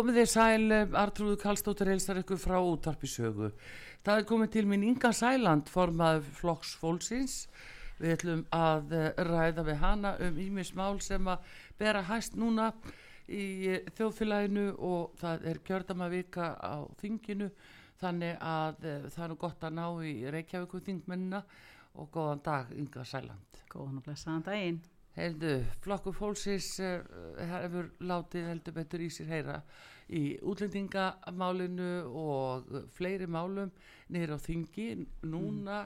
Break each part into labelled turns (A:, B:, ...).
A: Komið þið sæl, Artrúðu Kallstóttir heilsar ykkur frá útarpi sögu. Það er komið til mín Inga Sæland, formað flokks fólksins. Við ætlum að eh, ræða við hana um ímis mál sem að bera hæst núna í eh, þjóðfélaginu og það er kjördamavika á þinginu. Þannig að eh, það er gott að ná í Reykjavíku þingmennina og góðan dag Inga Sæland.
B: Góðan og blessaðan daginn.
A: Heyrðu, flokkur fólksins uh, hefur látið heldur betur í sér heyra í útlendingamálinu og fleiri málum niður á þingi. Núna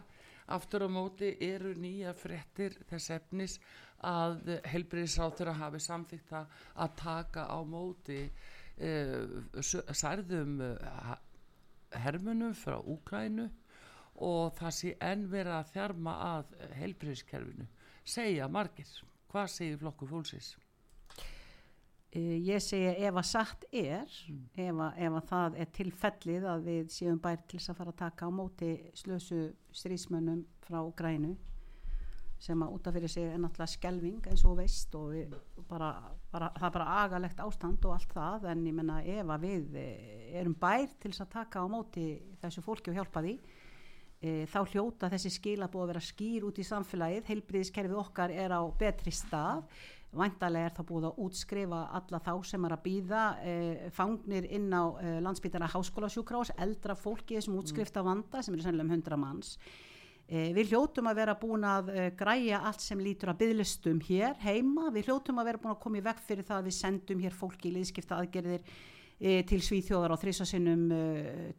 A: aftur á móti eru nýja frettir þess efnis að helbriðisrátur hafi samþykta að taka á móti uh, særðum uh, hermunum frá Úkrænu og það sé enn vera að þjarma að helbriðiskerfinu segja margir. Hvað segir flokku fólksins?
B: Uh, ég segi ef að satt er, ef, að, ef að það er tilfellið að við séum bæri til þess að fara að taka á móti slösu strísmönnum frá grænu sem að útaf fyrir sig er náttúrulega skelving eins og veist og við, bara, bara, það er bara agalegt ástand og allt það en ég menna ef að við eh, erum bær til þess að taka á móti þessu fólki og hjálpa því e, þá hljóta þessi skila búið að vera skýr út í samfélagið, heilbriðiskerfið okkar er á betri stað. Væntalega er það búið að útskrifa alla þá sem er að býða e, fangnir inn á e, landsbytana háskólasjúkrás, eldra fólki sem útskrifta vanda sem eru sennilega um 100 manns. E, við hljótum að vera búin að e, græja allt sem lítur að byðlistum hér heima, við hljótum að vera búin að koma í veg fyrir það að við sendum hér fólki í liðskipta aðgerðir til svíþjóðar á þrísasinnum e,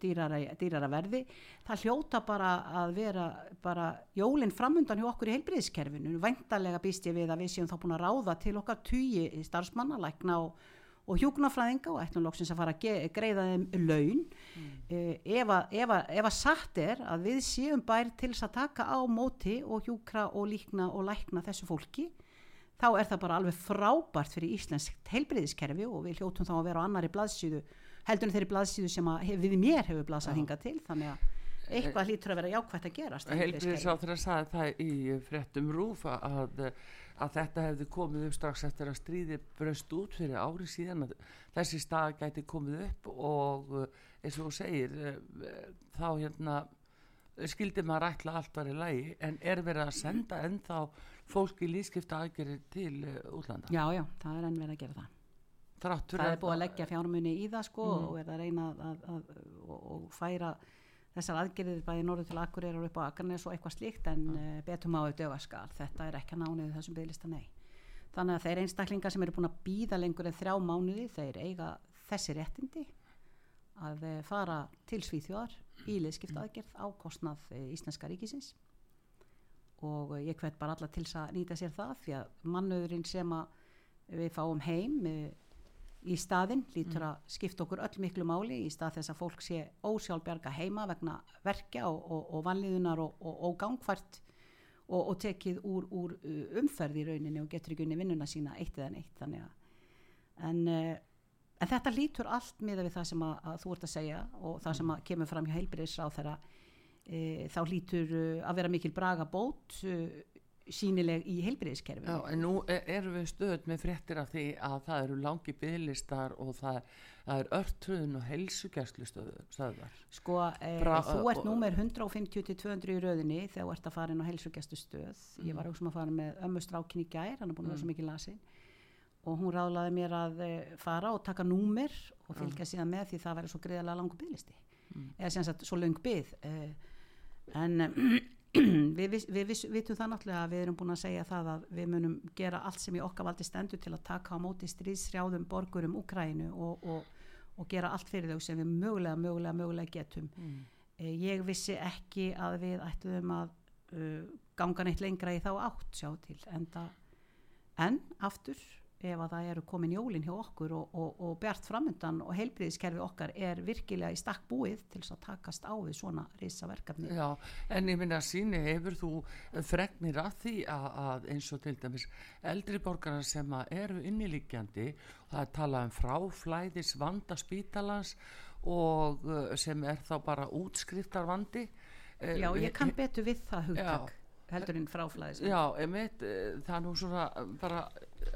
B: dýrara, dýrara verði það hljóta bara að vera bara jólinn framundan hjá okkur í heilbriðiskerfinu, væntalega býst ég við að við séum þá búin að ráða til okkar tugi starfsmanna, lækna og, og hjúknafræðinga og ætlum loksins að fara að greiða þeim laun mm. ef, að, ef, að, ef að satt er að við séum bær til að taka á móti og hjúkra og líkna og lækna þessu fólki þá er það bara alveg frábært fyrir íslenskt heilbriðiskerfi og við hljótum þá að vera á annari blaðsíðu heldur en þeirri blaðsíðu sem hef, við mér hefur blaðsað hinga til þannig að eitthvað hlýtur að vera jákvætt að gerast heilbrigðiskerfi.
A: Heilbriðisrátur að sagði það í frettum rúf að, að þetta hefði komið upp strax eftir að stríði bröst út fyrir ári síðan að þessi stað gæti komið upp og eins og segir þá hérna skildi maður ætla allt var í lagi en er verið að senda ennþá fólk í lífskipta aðgerir til uh, útlanda
B: Já, já, það er enn verið að gera það.
A: Þráttur
B: Það er búið að leggja fjármunni í það sko og er að reyna að, að, að og, færa þessar aðgerðir bæði norður til Akureyrar og upp á Akarnes og eitthvað slíkt en uh, betum á auðvitað skal. Þetta er ekki að nániðu þessum bygglista nei. Þannig að þeir einstaklingar sem eru búin að býða lengur en þrjá mánuði þeir eiga þessi réttindi að eh, fara til Svíþjóðar í liðskipta aðgerð á kostnað eh, Íslenska ríkisins og eh, ég hvet bara alla til að nýta sér það því að mannöðurinn sem að við fáum heim eh, í staðinn lítur að skipta okkur öll miklu máli í stað þess að fólk sé ósjálfbjarga heima vegna verkja og, og, og vanliðunar og, og, gangfært og, og tekið úr, úr uh, umferð í rauninni og getur ekki unni vinnuna sína eitt eða neitt þannig að en, en þetta lítur allt miða við það sem að, að þú ert að segja og það sem að kemur fram hjá heilbriðisráð þeirra e, þá lítur uh, að vera mikil braga bót uh, sínileg í heilbriðiskerfi
A: Já, en nú er- erum við stöð með fréttir af því að það eru langi bygglistar og það, það er örtröðun og helsugæslu stöðvar.
B: Sko, e,
A: Bra-
B: þú ert
A: og-
B: númer 150-200 í röðinni þegar þú ert að fara inn á heilsugjæstu stöð. Ég var auðvitað að fara með ömmu strákin í gær, hann er búin að vera svo mikið lasin og hún ráðlaði mér að e, fara og taka númer og fylgja síðan með því það væri svo greiðalega langu bygglisti. Eða sem sagt svo löng byggð. E, en við, við, við vitum það náttúrulega að við erum búin að segja það að við munum gera allt sem í okkar valdi stendur til að taka á móti stríðsrjáðum borgurum Úkrænu og, og, og gera allt fyrir þau sem við mögulega, mögulega, mögulega getum. Mm. Ég vissi ekki að við ættum að uh, ganga neitt lengra í þá átt sjá til en, en aftur ef að það eru komin jólin hjá okkur og, og, og bjart framundan og heilbriðiskerfi okkar er virkilega í stakk búið til þess að takast á við svona risaverkefni.
A: Já, en ég minna síni hefur þú fregnir að því að, að eins og til dæmis eldri borgarar sem eru innilíkjandi það talað um fráflæðis vanda spítalans og uh, sem er þá bara útskriftar vandi
B: Já, ég kann betur við það hugtak heldur en fráflæðis.
A: Já, emitt, það er nú svona bara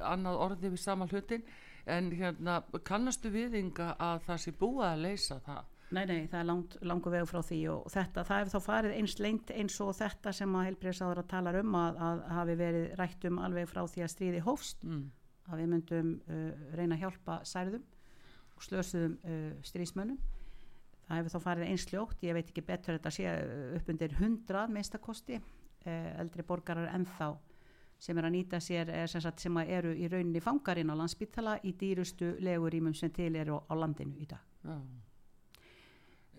A: annað orði við sama hlutin en hérna kannastu viðinga að það sé búið að leysa það
B: Nei, nei, það er langt, langur vegu frá því og þetta, það hefur þá farið eins lengt eins og þetta sem að heilbreyðsáður að tala um að, að hafi verið rætt um alveg frá því að stríði hófst
A: mm.
B: að við myndum uh, reyna að hjálpa særðum og slösuðum uh, stríðsmönnum. Það hefur þá farið eins ljótt, ég veit ekki betur þetta sé upp undir 100 minnstakosti, uh, eldri borgarar ennþá sem er að nýta sér er sem, sagt, sem eru í rauninni fangarinn á landsbytala í dýrustu legurímum sem til eru á, landinu í dag.
A: já,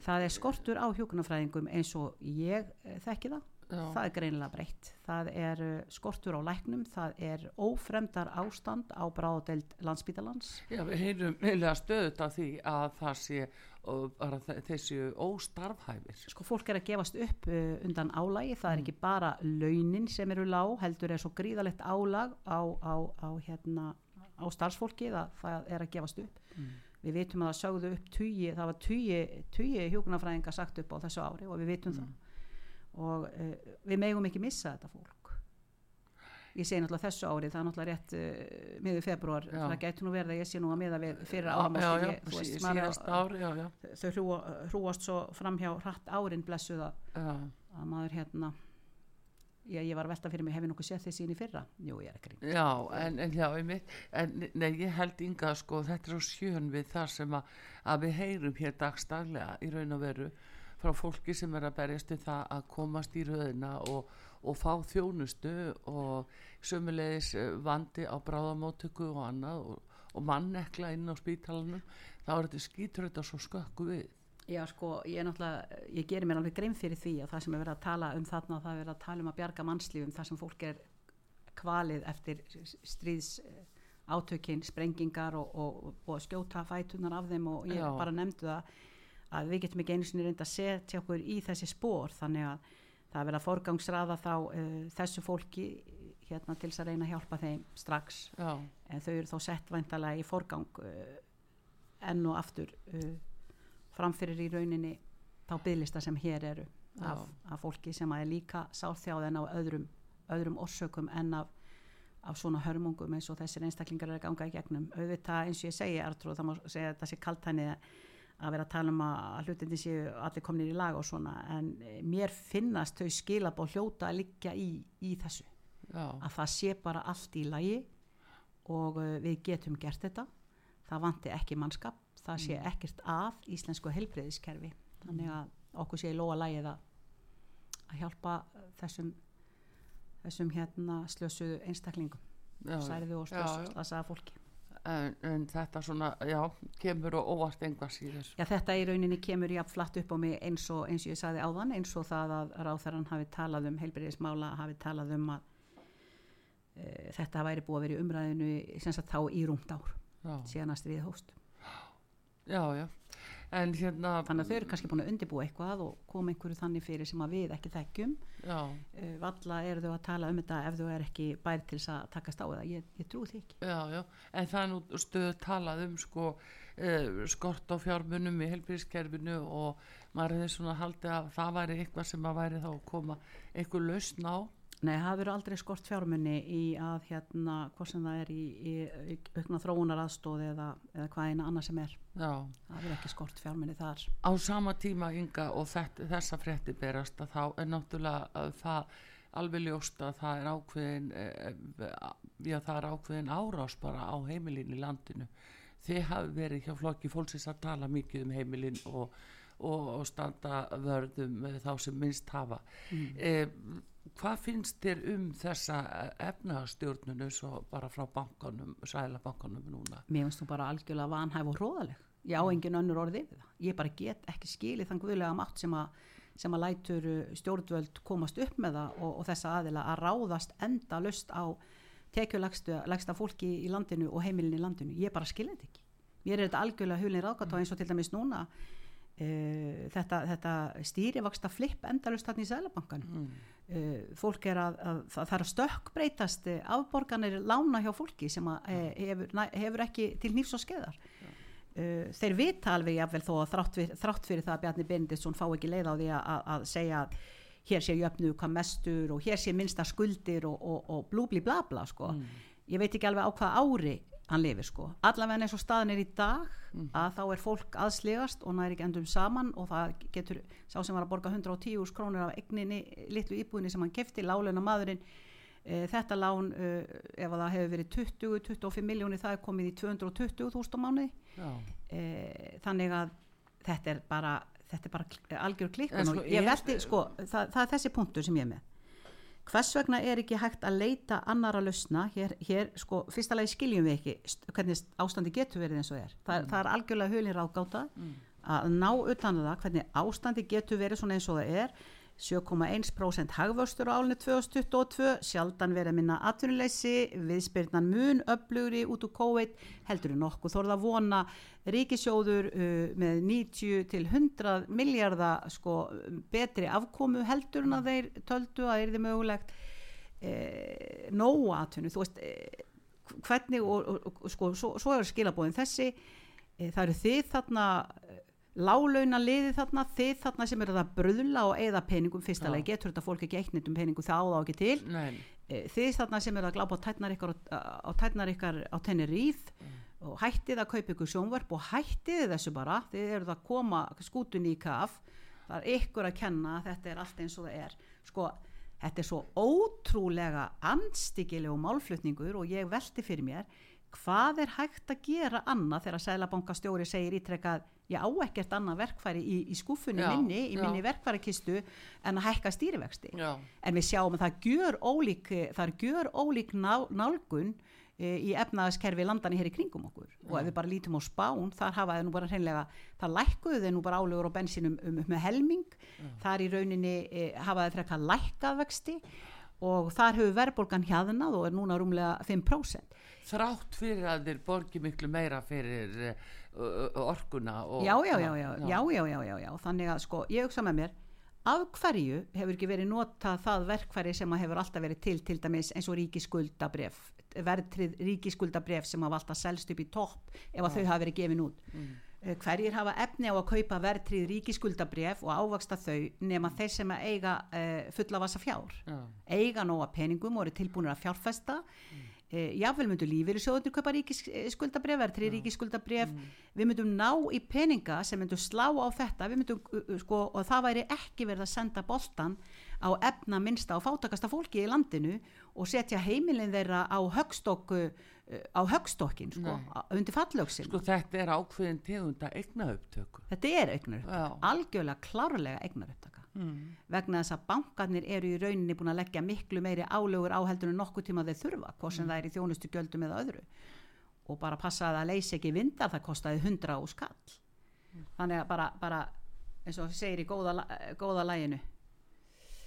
B: Það er skortur á hjúkunarfræðingum eins og ég eh, þekki það.
A: Já,
B: Það er greinilega breytt. Það er skortur á læknum, það er ófremdar ástand á bráðdelt landsbítalans.
A: já, við heyrum heila stöðut af því að það sé þessi óstarfhæfir
B: Sko fólk er að gefast upp uh, undan álægi, það er ekki bara launin sem eru lág, heldur er svo gríðalegt álag á, á, á, hérna, á starfsfólki það, það er að gefast upp. Við vitum að það sögðu upp tugi, það var tugi, tugi hjúkunarfræðinga sagt upp á þessu ári og við vitum það. Og uh, við megum ekki missa þetta fólk. Ég segi náttúrulega þessu ári, það er náttúrulega rétt uh, miður februar,
A: Já.
B: það gæti nú verið að ég sé nú að miða við fyrir ég- á-
A: já,
B: þau hrúa, hrúast svo framhjá hratt árin blessuða
A: já,
B: að maður hérna já, ég var að velta fyrir mig, hef ég nokkuð séð þessi inn í fyrra? Jú, ég er ekki reynd.
A: já en, en já, einmitt en nei, ég held ynga sko þetta er svo sjön við það sem að, að við heyrum hér dagstaglega í raun og veru frá fólki sem er að berjast við það að komast í röðina og, og fá þjónustu og sömulegis eh, vandi á bráðamóttöku og annað og, og mannekla inn á spítalanum þá er þetta skýtur þetta svo skökku við
B: Já, sko, ég er náttúrulega, ég gerir mér alveg grein fyrir því að það sem er verið að tala um þarna, það er verið að tala um að bjarga mannslífum, það sem fólk er kvalið eftir stríðs átökin, sprengingar og, og, og skjóta fætunar af þeim og ég
A: Já.
B: bara nefndu það að við getum ekki einu sinni reynda að setja okkur í þessi spór þannig að það er verið að forgangsraða þá uh, þessu fólki hérna til þess að reyna að hjálpa þeim strax.
A: Já,
B: en þau eru þá sett væntalega í forgang uh, enn og aftur uh, framfyrir í rauninni þá bygglista sem hér eru af, af fólki sem er líka sálþjáð en á öðrum, öðrum orsökum en af, af svona hörmungum eins og þessir einstaklingar er að ganga í gegnum. Auðvitað eins og ég segi Artrúð það má segja að það sé kaltæni að vera að tala um að hlutindi séu allir komnir í lag og svona en eh, mér finnast þau skilabó hljóta að liggja í, í þessu.
A: Já,
B: að það sé bara allt í lagi og uh, við getum gert þetta. Það vanti ekki mannskap það sé ekkert að íslensku heilbreyðiskerfi þannig að okkur sé í lóa lagið að, að hjálpa þessum þessum hérna slösuðu einstaklingum særðu og slasaða fólki
A: En, en þetta svona, já, kemur og óvart einhvað síðan
B: Já, þetta í rauninni kemur jafn flatt upp á mig eins og, eins og ég sagði áðan, eins og það að ráþarann hafi talað um, heilbyrðismála hafi talað um að e, þetta væri búið að vera í umræðinu sem sagt þá í rúmt ár
A: já,
B: síðan að stríði hóst.
A: já, já en hérna
B: Þannig að þau eru kannski búin að undirbúa eitthvað og koma einhverju þannig fyrir sem að við ekki þekkjum.
A: já,
B: E, valla eru þau að tala um þetta ef þau er ekki bæri til þess að takast á það. Ég, ég trúi því ekki.
A: já, já, en það er nú stöðu talað um sko uh, skort á fjármunum í helbriðskerfinu og maður hefði svona haldið að það væri eitthvað sem að væri þá að koma einhver lausn á
B: Nei, það verður aldrei skort fjármunni í að hérna, hvort sem það er í, í, aukna þróunar aðstóð eða, eða hvað eina annað sem er.
A: já,
B: Það verður ekki skort fjármunni þar.
A: á sama tíma ynga og þetta, þessa frétti berast að þá er náttúrulega að það alveg ljóst að það er ákveðin eh, já það er ákveðin árás bara á heimilin í landinu þið hafi verið hjá flokki fólksins að tala mikið um heimilin og, og, og standa vörðum þá sem minnst hafa mm. Hvað finnst þér um þessa efnahastjórnunu svo bara frá bankanum, sælabankanum núna
B: Mér finnst þú bara algjörlega vanhæf og hróðaleg. Ég á engin önnur orði yfir það. Ég bara get ekki skilið þann guðlega mátt sem að, sem að lætur uh, stjórnvöld komast upp með það og, og þessa aðila að ráðast enda lust á tekjulegsta fólki í landinu og heimilin í landinu. Ég bara skilið þetta ekki. Mér er þetta algjörlega hulin ráðgat og eins og til dæmis núna uh, þetta, þetta stýrivaksta flipp endalust þarna í Sælabankan.
A: mm.
B: Uh, fólk er að, að það er að stökkbreytast uh, afborganir lána hjá fólki sem að, uh, hefur, hefur ekki til nýfs og skeiðar uh, þeir vita alveg jafnvel þó að þrátt fyrir, þrátt fyrir það að Bjarni Benediktsson fá ekki leið á því að, að, segja að hér sé jöfnu hvað mestur og hér sé minnsta skuldir og, og, og blúbli bla bla sko. ég veit ekki alveg á hvað ári hann lifir sko. Allavega eins og staðan er í dag að þá er fólk aðslegast og næri ekki endum saman og það getur sá sem var að borga 110 úrs krónur af egninni litlu íbúðinni sem hann kefti láleina maðurinn e, þetta lán e, ef að það hefur verið 20-25 miljónir það er komið í 220.000 á mánuði. E, þannig að þetta er bara þetta er bara algjör
A: sko,
B: og ég
A: ég-
B: veldi, sko, það, það er þessi punktur sem ég er með hvers vegna er ekki hægt að leita annara lausna? Hér, hér sko, fyrsta lagi skiljum við ekki hvernig ástandi getur verið eins og er. Það, það er algjörlega hulin ráðgáta að ná utan um það hvernig ástandi getur verið svona eins og það er 7,1% hagvöxtur á álinu 2022, sjaldan verið minna atvinnuleysi, viðspyrnan mun öflugri út úr COVID, heldur nokkuð þorða vona. Ríkisjóður uh, með 90 til 100 miljardar sko, betri afkomu heldur en að þeir töldu að er þið mögulegt. Eh, nógu atvinnu, þú veist eh, hvernig og, og, og sko, svo, svo er skilabóðin þessi. Eh, það eru þið þarna lálauna liði þarna, þið þarna sem eru að bröðla og eða peningum fyrsta leið getur þetta fólk ekki eitt um peningu þá á það ekki til.
A: Nei,
B: Eh, þið þarna sem eru að glápa á tætnar ykkar á, tætnar ykkar á Tenerife og hættið að kaupa ykkur sjónvarp og hættið þessu bara þið eruð að koma skútunni í kaf það er ykkur að kenna að þetta er allt eins og það er. Sko, þetta er svo ótrúlega anstíkilegu málflutningur og ég velti fyrir mér hvað er hægt að gera annað þegar Sælabankastjóri segir ítrekkað ég á ekkert annað verkfæri í, í skúfunni
A: Já,
B: minni, í
A: já.
B: minni verkfærikistu en að hækka stýrivexti.
A: Já,
B: en við sjáum að það gjör ólík það gjör ólík ná, nálgun e, í efnaðaskerfi landani hér í kringum okkur. Og ef við bara lítum á spán þar hafa þeir nú bara hreinlega þar lækkuðu þeir nú bara álugur á bensinum um, um, helming. Þar í rauninni e, hafa þeir frekar lækkað vexti og þar hefur verðbólgan hjaðnað og er núna rúmlega 5%.
A: Þrátt fyrir að þeir borgi miklu meira fyrir uh, orkuna og...
B: Já já já, já, já, já, já, þannig að sko, ég hugsa með mér, af hverju hefur ekki verið notað það verkfæri sem að hefur alltaf verið til, til dæmis eins og ríkiskuldabref, verðtrið ríkiskuldabref sem hafa alltaf selst upp í topp ef að þau hafa verið gefin út. Mm hverjir hafa efni á að kaupa verðtrið ríkiskuldabref og ávaksta þau nema þeir sem eiga uh, fulla vasa fjár?
A: Já.
B: eiga nóga peningum og eru tilbúinir að fjárfesta. Mm. jáfnvel myndu lífeyrissjóðunir kaupa ríkisskuldabref er tri ríkisskuldabref við myndum ná í peninga sem myndum slá á þetta. Við myndum, uh, uh, sko, og það væri ekki verið að senda boltan á efna minnsta og fátakasta fólki í landinu og setja heimilin þeirra á högstokku á högstokkin sko, undir fallöksin
A: sko þetta er ákveðin tegunda eigna upptöku
B: þetta er
A: Já.
B: algjörlega klárlega eignar upptaka
A: mm.
B: vegna þess að bankarnir eru í rauninni búin að leggja miklu meiri álögur á heldur en nokkuð tíma þeir þurfa, hvort sem það er í þjónustu gjöldum eða öðru. Og bara passa að það leysi ekki vindar, það kostaði 100 á skall. Þannig að bara, bara eins og segir í góða, góða læginu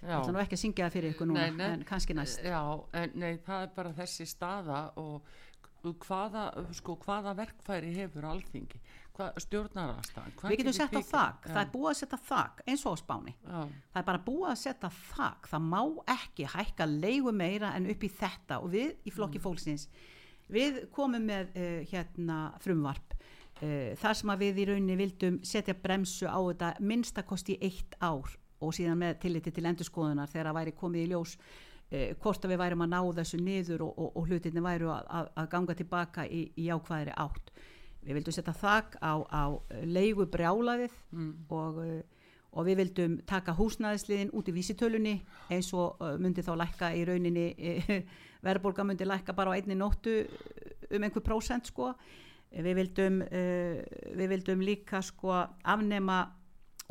A: Já.
B: ætla nú ekki að syngja það fyrir ykkur núna
A: Nei, nei.
B: en kannski næst.
A: Já, en nei, það er bara þessi staða og hvaða, sko, hvaða verkfæri hefur alþingi, hvað stjórnarastan
B: við getum sett á þak, það er búið að setja þak eins og á spáni.
A: Já,
B: það er bara búið að setja þak. Það má ekki hækka leigu meira en upp í þetta. Og við í flokki fólksins við komum með uh, hérna frumvarp uh, þar sem að við í rauninni vildum setja bremsu á þetta minnstakosti eitt ár og síðan með tilliti til endurskoðunar þegar það væri komið í ljós uh, hvort að við værum að ná þessu niður og, og, og hlutinni væru að, að, að ganga tilbaka í, í ákvæðri átt. Við vildum setja þak á, á leigu brjálaðið og uh, og við vildum taka húsnæðisliðin út í vísitölunni eins og uh, myndi þá lækka í rauninni uh, verðbólga myndi lækka bara á einni nóttu um einhver prósent sko. Við vildum, við vildum líka sko afnema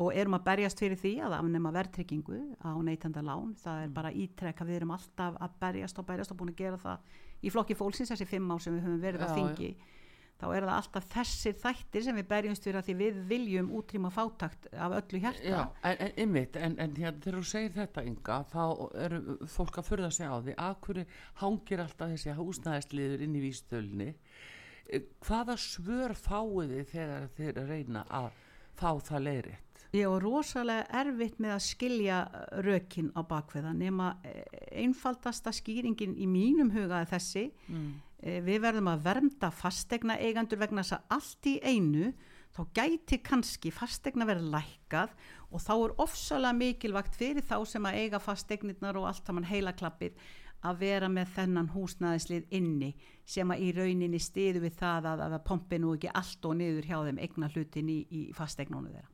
B: og erum að berjast fyrir því að afnema verðtryggingu á neytanda lán. Það er bara ítrekka, við erum alltaf að berjast og berjast og búin að gera það í flokki fólksins þessi fimm ár sem við höfum verið að
A: Já, já.
B: þingi. Þá er það alltaf þessir þættir sem við berjumst fyrir að því við viljum útrýma fátakt af öllu hjarta.
A: Já, en, en ymmit, en, en hérna, þegar þú segir þetta ynga, þá eru fólk að furða sig á því, að hverju hangir alltaf þessi húsnæðisliður inn í vístölni, hvaða svör fáið þið þegar þið reyna að fá það leiðrétt?
B: Ég var rosalega erfitt með að skilja rökin á bakveða nema eh, einfaldasta skýringin í mínum huga er þessi
A: Mm.
B: Eh, við verðum að vernda fastegna eigandur vegna þess að allt í einu þá gæti kannski fastegna verið lækkað og þá er ofsalega mikilvægt fyrir þá sem að eiga fastegnirnar og allt saman heila klappið að vera með þennan húsnæðislið inni sem að í rauninni stiðu við það að, að pompi nú ekki allt og niður hjá þeim eigna hlutin í, í fastegnónu þeirra.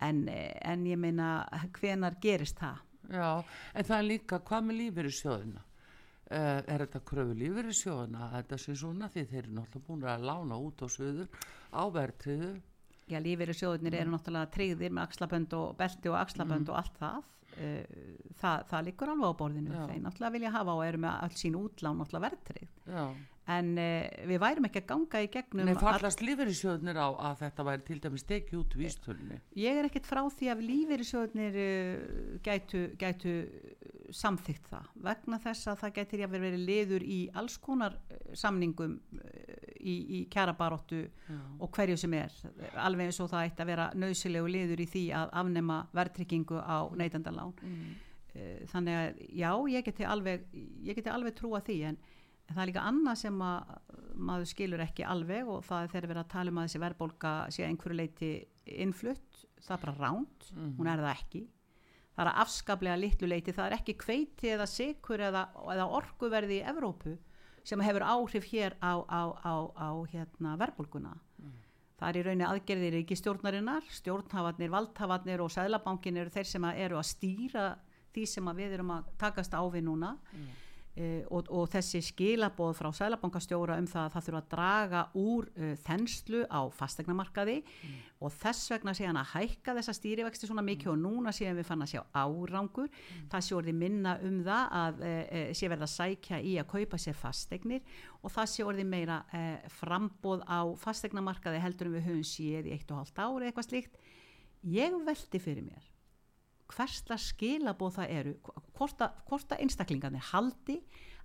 B: En, eh, en ég meina hvenar gerist það?
A: Já, en það er líka, hvað með lífeyrissjóðina? Uh, er þetta kröfu lífeyrissjóðina að þetta sé svona því þeir eru náttúrulega búin að lána út á söður á verðtriðu
B: Já, lífeyrissjóðunir eru náttúrulega tryggðir með axlabönd og belti og axlabönd og allt það. Eh, það. Það liggur alveg á borðinu.
A: Já.
B: Þeir náttúrulega vilja hafa og eru með all sín útlán náttúrulega verðtrygg. En uh, við værum ekki að ganga í gegnum...
A: Nei,
B: all-
A: fallast lífeyrissjóðnir á að þetta væri til dæmis tekið út vístölunni.
B: Ég er ekkert frá því að lífeyrissjóðunir uh, gætu, gætu uh, samþygt það vegna þess að það gætir jáfnvel verið liður í alls konar uh, samningum uh, í, í kjarabaróttu og hverju sem er alveg eins og það ætti að vera nöðsilegu liður í því að afnema verðtryggingu á neytendalán mm. þannig að já, ég geti alveg ég geti alveg trúa því en En það er líka annað sem að maður skilur ekki alveg og það er þegar verið að tala um að þessi verðbólka sé einhverju leiti innflutt, það er bara ránt, hún er það ekki. Það er afskaplega litlu leiti, það er ekki kveiti eða sikur eða, eða orkuverði í Evrópu sem hefur áhrif hér á, á, á, á hérna, verðbólkuna. Það er í rauninni aðgerðir ekki stjórnarinnar, stjórnhafarnir, valdhafarnir og sæðlabankin eru þeir sem eru að stýra því sem við erum að takast á við núna. Uh, og, og þessi skilaboð frá sælabankastjóra um það að það þurfa að draga úr uh, þenslu á fastegnamarkaði og þess vegna sé hann að hækka þessa stýrivexti svona mikið og núna séum við fann að sjá árangur. Það sé orðið minna um það að uh, sé verið að sækja í að kaupa sér fastegnir og það sé orðið meira frambóð á fastegnamarkaði heldur en við höfum séð í eitt og hálft ári eitthvað slíkt. Ég velti fyrir mér hversla skilabóð það eru hvort að, hvort að einstaklingarnir haldi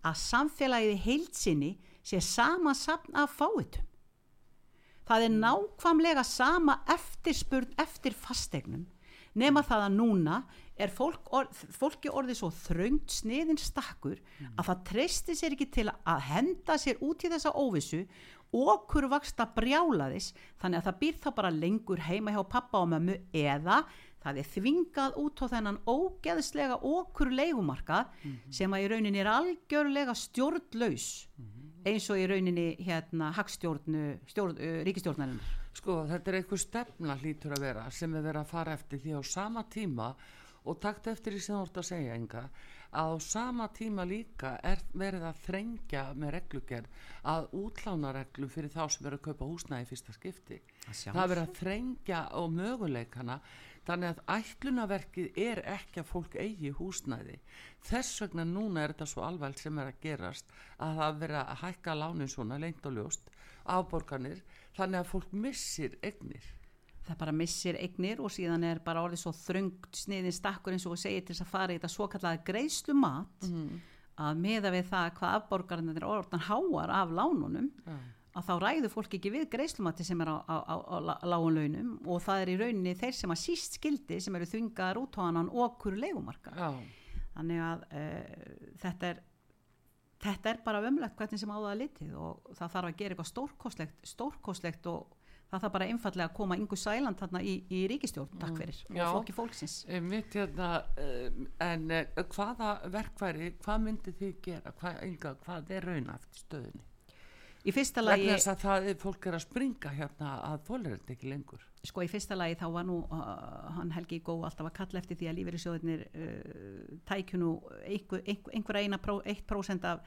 B: að samfélagið heilsinni sé sama sapn af fáitum það er nákvæmlega sama eftirspurn eftir fastegnum nema það að núna er fólk orð, fólki orðið svo þröngt sniðin stakkur að það treysti sér ekki til að henda sér út í þessa óvissu okkur vaksta brjálaðis þannig að það býr þá bara lengur heima hjá pappa og mömmu eða það er þvingað út á þennan ógeðslega okkur leigumarka sem að í rauninni er algjörlega stjórnlaus eins og í rauninni hérna hagstjórnu stjórn, uh, ríkistjórnarinnar
A: Sko, þetta er einhver stefna hlýtur að vera sem er verið að fara eftir því á sama tíma og takt eftir því sem þú ert að segja enga að á sama tíma líka er verið að þrengja með reglugerð að útlánareglu fyrir þá sem verið að kaupa húsnæði fyrsta skipti. Það er verið að þrengja á möguleikana þannig að ætlunaverkið er ekki að fólk eigi húsnæði. Þess vegna núna er þetta svo alvægt sem er að gerast að það verið að hækka lánin svona lengt og ljóst afborganir þannig að fólk missir eignir.
B: það bara missir eignir og síðan er bara orðið svo þröngt sniðin stakkur eins og segir til þess að fara í þetta svo kallaða greiðslu mat að meða við það hvað afborgarnir er orðan háar af lánunum
A: Já.
B: Að þá ræður fólk ekki við greiðslumati sem er á, á, á, á lágum launum og það er í rauninni þeir sem að síst skildi sem eru þvingaðar út á hann okkur leigumarka
A: Já,
B: þannig að uh, þetta er þetta er bara ömlegt hvernig sem á það litið og það þarf að gera eitthvað stórkostlegt stórkostlegt og það þarf bara einfallega að koma yngu sæland þarna í, í ríkistjórn takk fyrir
A: Já.
B: og flokki fólksins.
A: Mitt hérna, en uh, hvaða verkværi, hvað myndi þið gera, hvað, enga, hvað er raunæft stöðinni?
B: Í fyrsta lagi
A: Vegna þess að það er fólk er að springa hérna að þólir þetta ekki lengur.
B: sko í fyrsta lagi þá var nú uh, hann Helgi Gó alltaf að kalla eftir því að lífeyrissjóðinir uh, tækju nú einhver, einhver, eina pró, 1% af,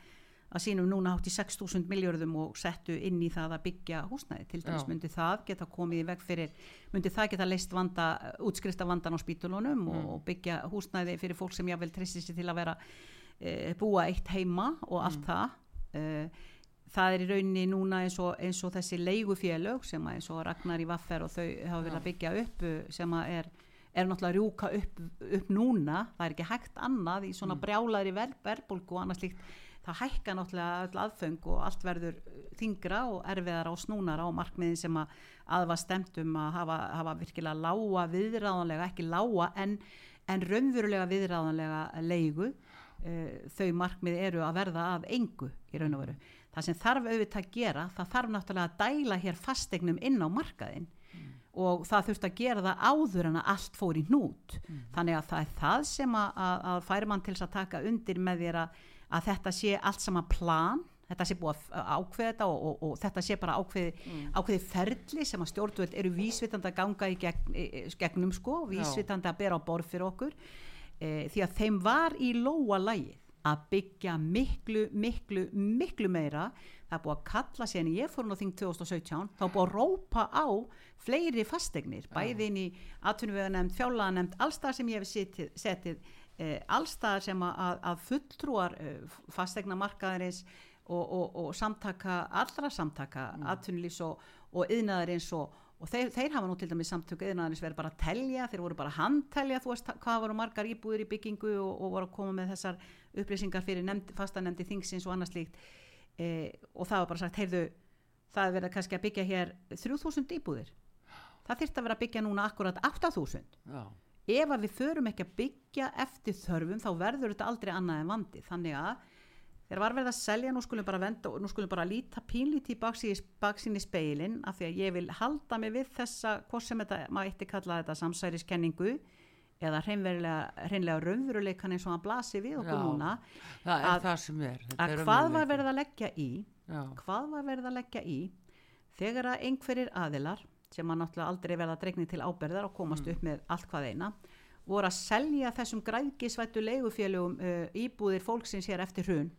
B: af sínum núna hátt í 6.000 miljörðum og settu inn í það að byggja húsnæði. Til dæmis myndi það geta komið í veg fyrir myndi það geta leist vanda, útskrista vandan á spítulunum og, og byggja húsnæði fyrir fólk sem jáfnvel tristir sér til að vera uh, búa eitt heima og allt það. Uh, það er í rauninni núna eins og, eins og þessi leigufélög sem að eins og Ragnar í Vaffer og þau hafa verið að byggja upp uh, sem að er, er náttúrulega að rjúka upp, upp núna, það er ekki hægt annað í svona brjálaðri ver, verbulgu og annað slíkt, það hækka náttúrulega öll aðföng og allt verður uh, þingra og erfiðar á snúnara og markmiðin sem að aðva stemtum að hafa, hafa virkilega lága viðráðanlega, ekki lága en, en raunverulega viðráðanlega leigu. Uh, þau markmið eru að verða að engu í raun og veru. Það sem þarf auðvitað að gera, það þarf náttúrulega að dæla hér fastegnum inn á markaðin og það þurft að gera það áður en að allt fór í hnút. Þannig að það er það sem að, að, að fær mann til að taka undir með þér að, að þetta sé allt sama plan þetta sé búið að ákveða og, og, og þetta sé bara ákveði, ákveði ferli sem að stjórnvöld eru vísvitandi að ganga í gegn, gegnum sko, vísvitandi að bera á borð fyrir okkur. E, því að þeim var í lóa lægið að byggja miklu, miklu, miklu meira það er búið að kalla sér en ég fór nú þing 2017 þá er búið að rópa á fleiri fastegnir, bæði inn í atvinnuveganemnd, fjárlaganemnd, allstað sem ég hef setið, setið eh, allstað sem að, að, fulltrúar eh, fastegnamarkaðarins og, og, og samtaka, allra samtaka mm. atvinnulífs og, og yðnaðarins og, og þeir, þeir hafa nú til dæmis samtöku yðnaðarins verið bara að telja, þeir voru bara að handtelja þú veist hvað voru margar íbúðir í byggingu og, og voru að koma með þessar upplýsingar fyrir nefnd, fastanemndi þingsins og annað slíkt. Eh, og það var bara sagt, heyrðu það er verið kannski að byggja hér 3000 íbúðir. Það þyrfti að vera að byggja núna akkurat 8000
A: já,
B: ef að við förum ekki að byggja eftir þörfum þá verður þetta aldrei annað en vandi. Þannig að þegar var verið að selja nú skulum bara venda og nú skulum bara líta pínlíti baksinni speilin af því að ég vil halda mig við þessa hvort sem þetta, maður eitt kalla þetta samsæriskenningu eða hreinlega, raunveruleikan eins og hann blasi við okkur
A: Já,
B: núna
A: það er
B: Að-
A: það sem er
B: að hvað var verið að leggja í?
A: Já,
B: hvað var verið að leggja í þegar að einhverjir aðilar sem að náttúrulega aldrei verða dregni til áberðar og komast upp með allt hvað eina voru að selja þessum græðgisvættu leigufélögum uh, íbúðir fólksins hér eftir hrun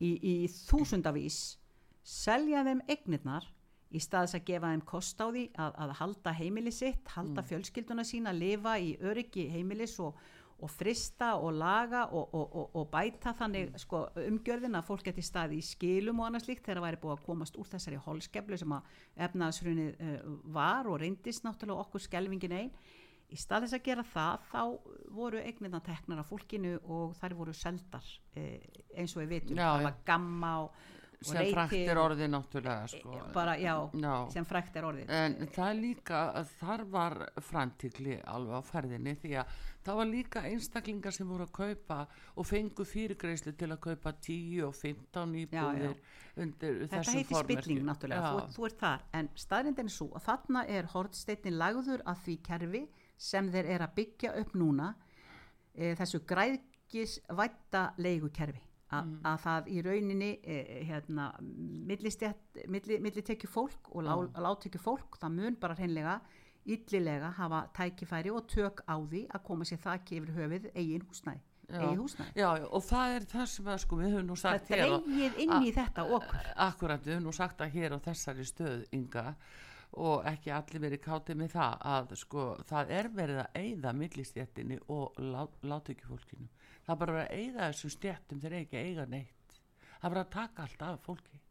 B: í, í þúsundavís selja þeim eignirnar í staðis að gefa þeim kost á því að, að halda heimili sitt, halda fjölskylduna sína, lifa í öryggi heimilis og, og frista og laga og, og, og, og bæta þannig sko, umgjörðin að fólk geti staði í skilum og annað slíkt þegar það væri búið að komast úr þessari holskeflu sem að efnaðsrunið uh, var og reyndist náttúrulega okkur skelvingin einn í stað þess að gera það þá voru eignirna teknar af fólkinu og þær voru seldar eh, eins og við vitum.
A: Já,
B: það var gamma og
A: sem
B: reyti
A: frækt er orðið náttúrulega sko.
B: bara, já,
A: Já.
B: sem frækt er orðið
A: en það er líka þar var framtíkli alveg á ferðinni því að það var líka einstaklingar sem voru að kaupa og fengu fyrirgreislu til að kaupa 10 og 15 íbúðir undir
B: þetta
A: þessum
B: heitir
A: formerkjum.
B: spilling náttúrulega, þú, þú ert þar en staðrindin er svo að þarna er hortsteinnin lagður að því kerfi sem þeir eru að byggja upp núna e, þessu græðgisvætta leigukerfi. Að það í rauninni e, hérna, millistjætt milli, millitekju fólk og lá, látekju fólk það mun bara hreinlega illilega hafa tækifæri og tök á því að koma sér þakki yfir höfuð eigin húsnæði,
A: já, já, og það er það sem að sko við höfum nú
B: það
A: sagt á-
B: dreigið inn í þetta okkur
A: akkurat, við höfum nú sagt að hér á þessari stöð ynga og ekki allir verið kátið með það að sko það er verið að eyða millistjættinni og lá, látökjufólkinu það er bara verið að eyða þessum stjættum þeir eiga ekki að eiga neitt. Það er bara að taka allt af fólki.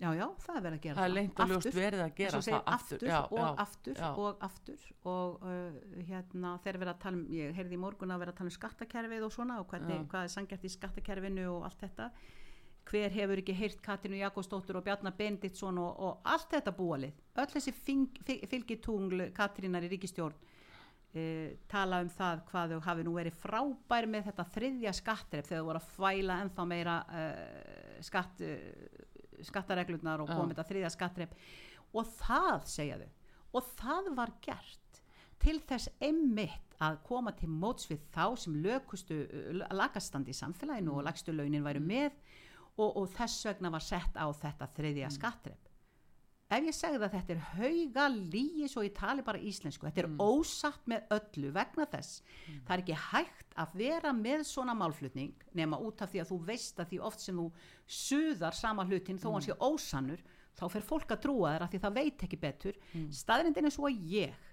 B: Já, já, það er verið að gera
A: það er lengt og ljóst
B: Aftur,
A: verið að gera
B: og
A: það
B: aftur,
A: já,
B: og
A: já,
B: aftur
A: já.
B: og aftur. Og uh, hérna þeir verið að tala um, ég heyrði í morgun að vera að tala um skattakerfið og svona og hvernig, hvað er sangjart í skattakerfinu og allt þetta. Hver hefur ekki heyrt Katrínu Jakobsdóttur og Bjarnar Benditsson og, og allt þetta búalið. Öll þessi fylgitungl Katrínar í ríkistjórn uh, tala um það hvað þau hafi nú verið frábær með þetta þriðja skattref þegar þau voru að fæla ennþá meira uh, skatt uh, skattareglurnar og
A: Já.
B: komið þetta þriðja skattref og það segja þau og það var gert til þess einmitt að koma til móts við þá sem lagastandi í samfélaginu og lagstu launin væru með og, og þess vegna var sett á þetta þriðja mm. skattref ef ég segði að þetta er hauga lígi svo ég tali bara íslensku þetta er ósatt með öllu vegna þess. Það er ekki hægt að vera með svona málflutning nema út af því að þú veist að því oft sem þú suðar sama hlutin þó hann sé ósannur þá fer fólk að trúa þér að því það veit ekki betur. Mm. staðrindin er svo að ég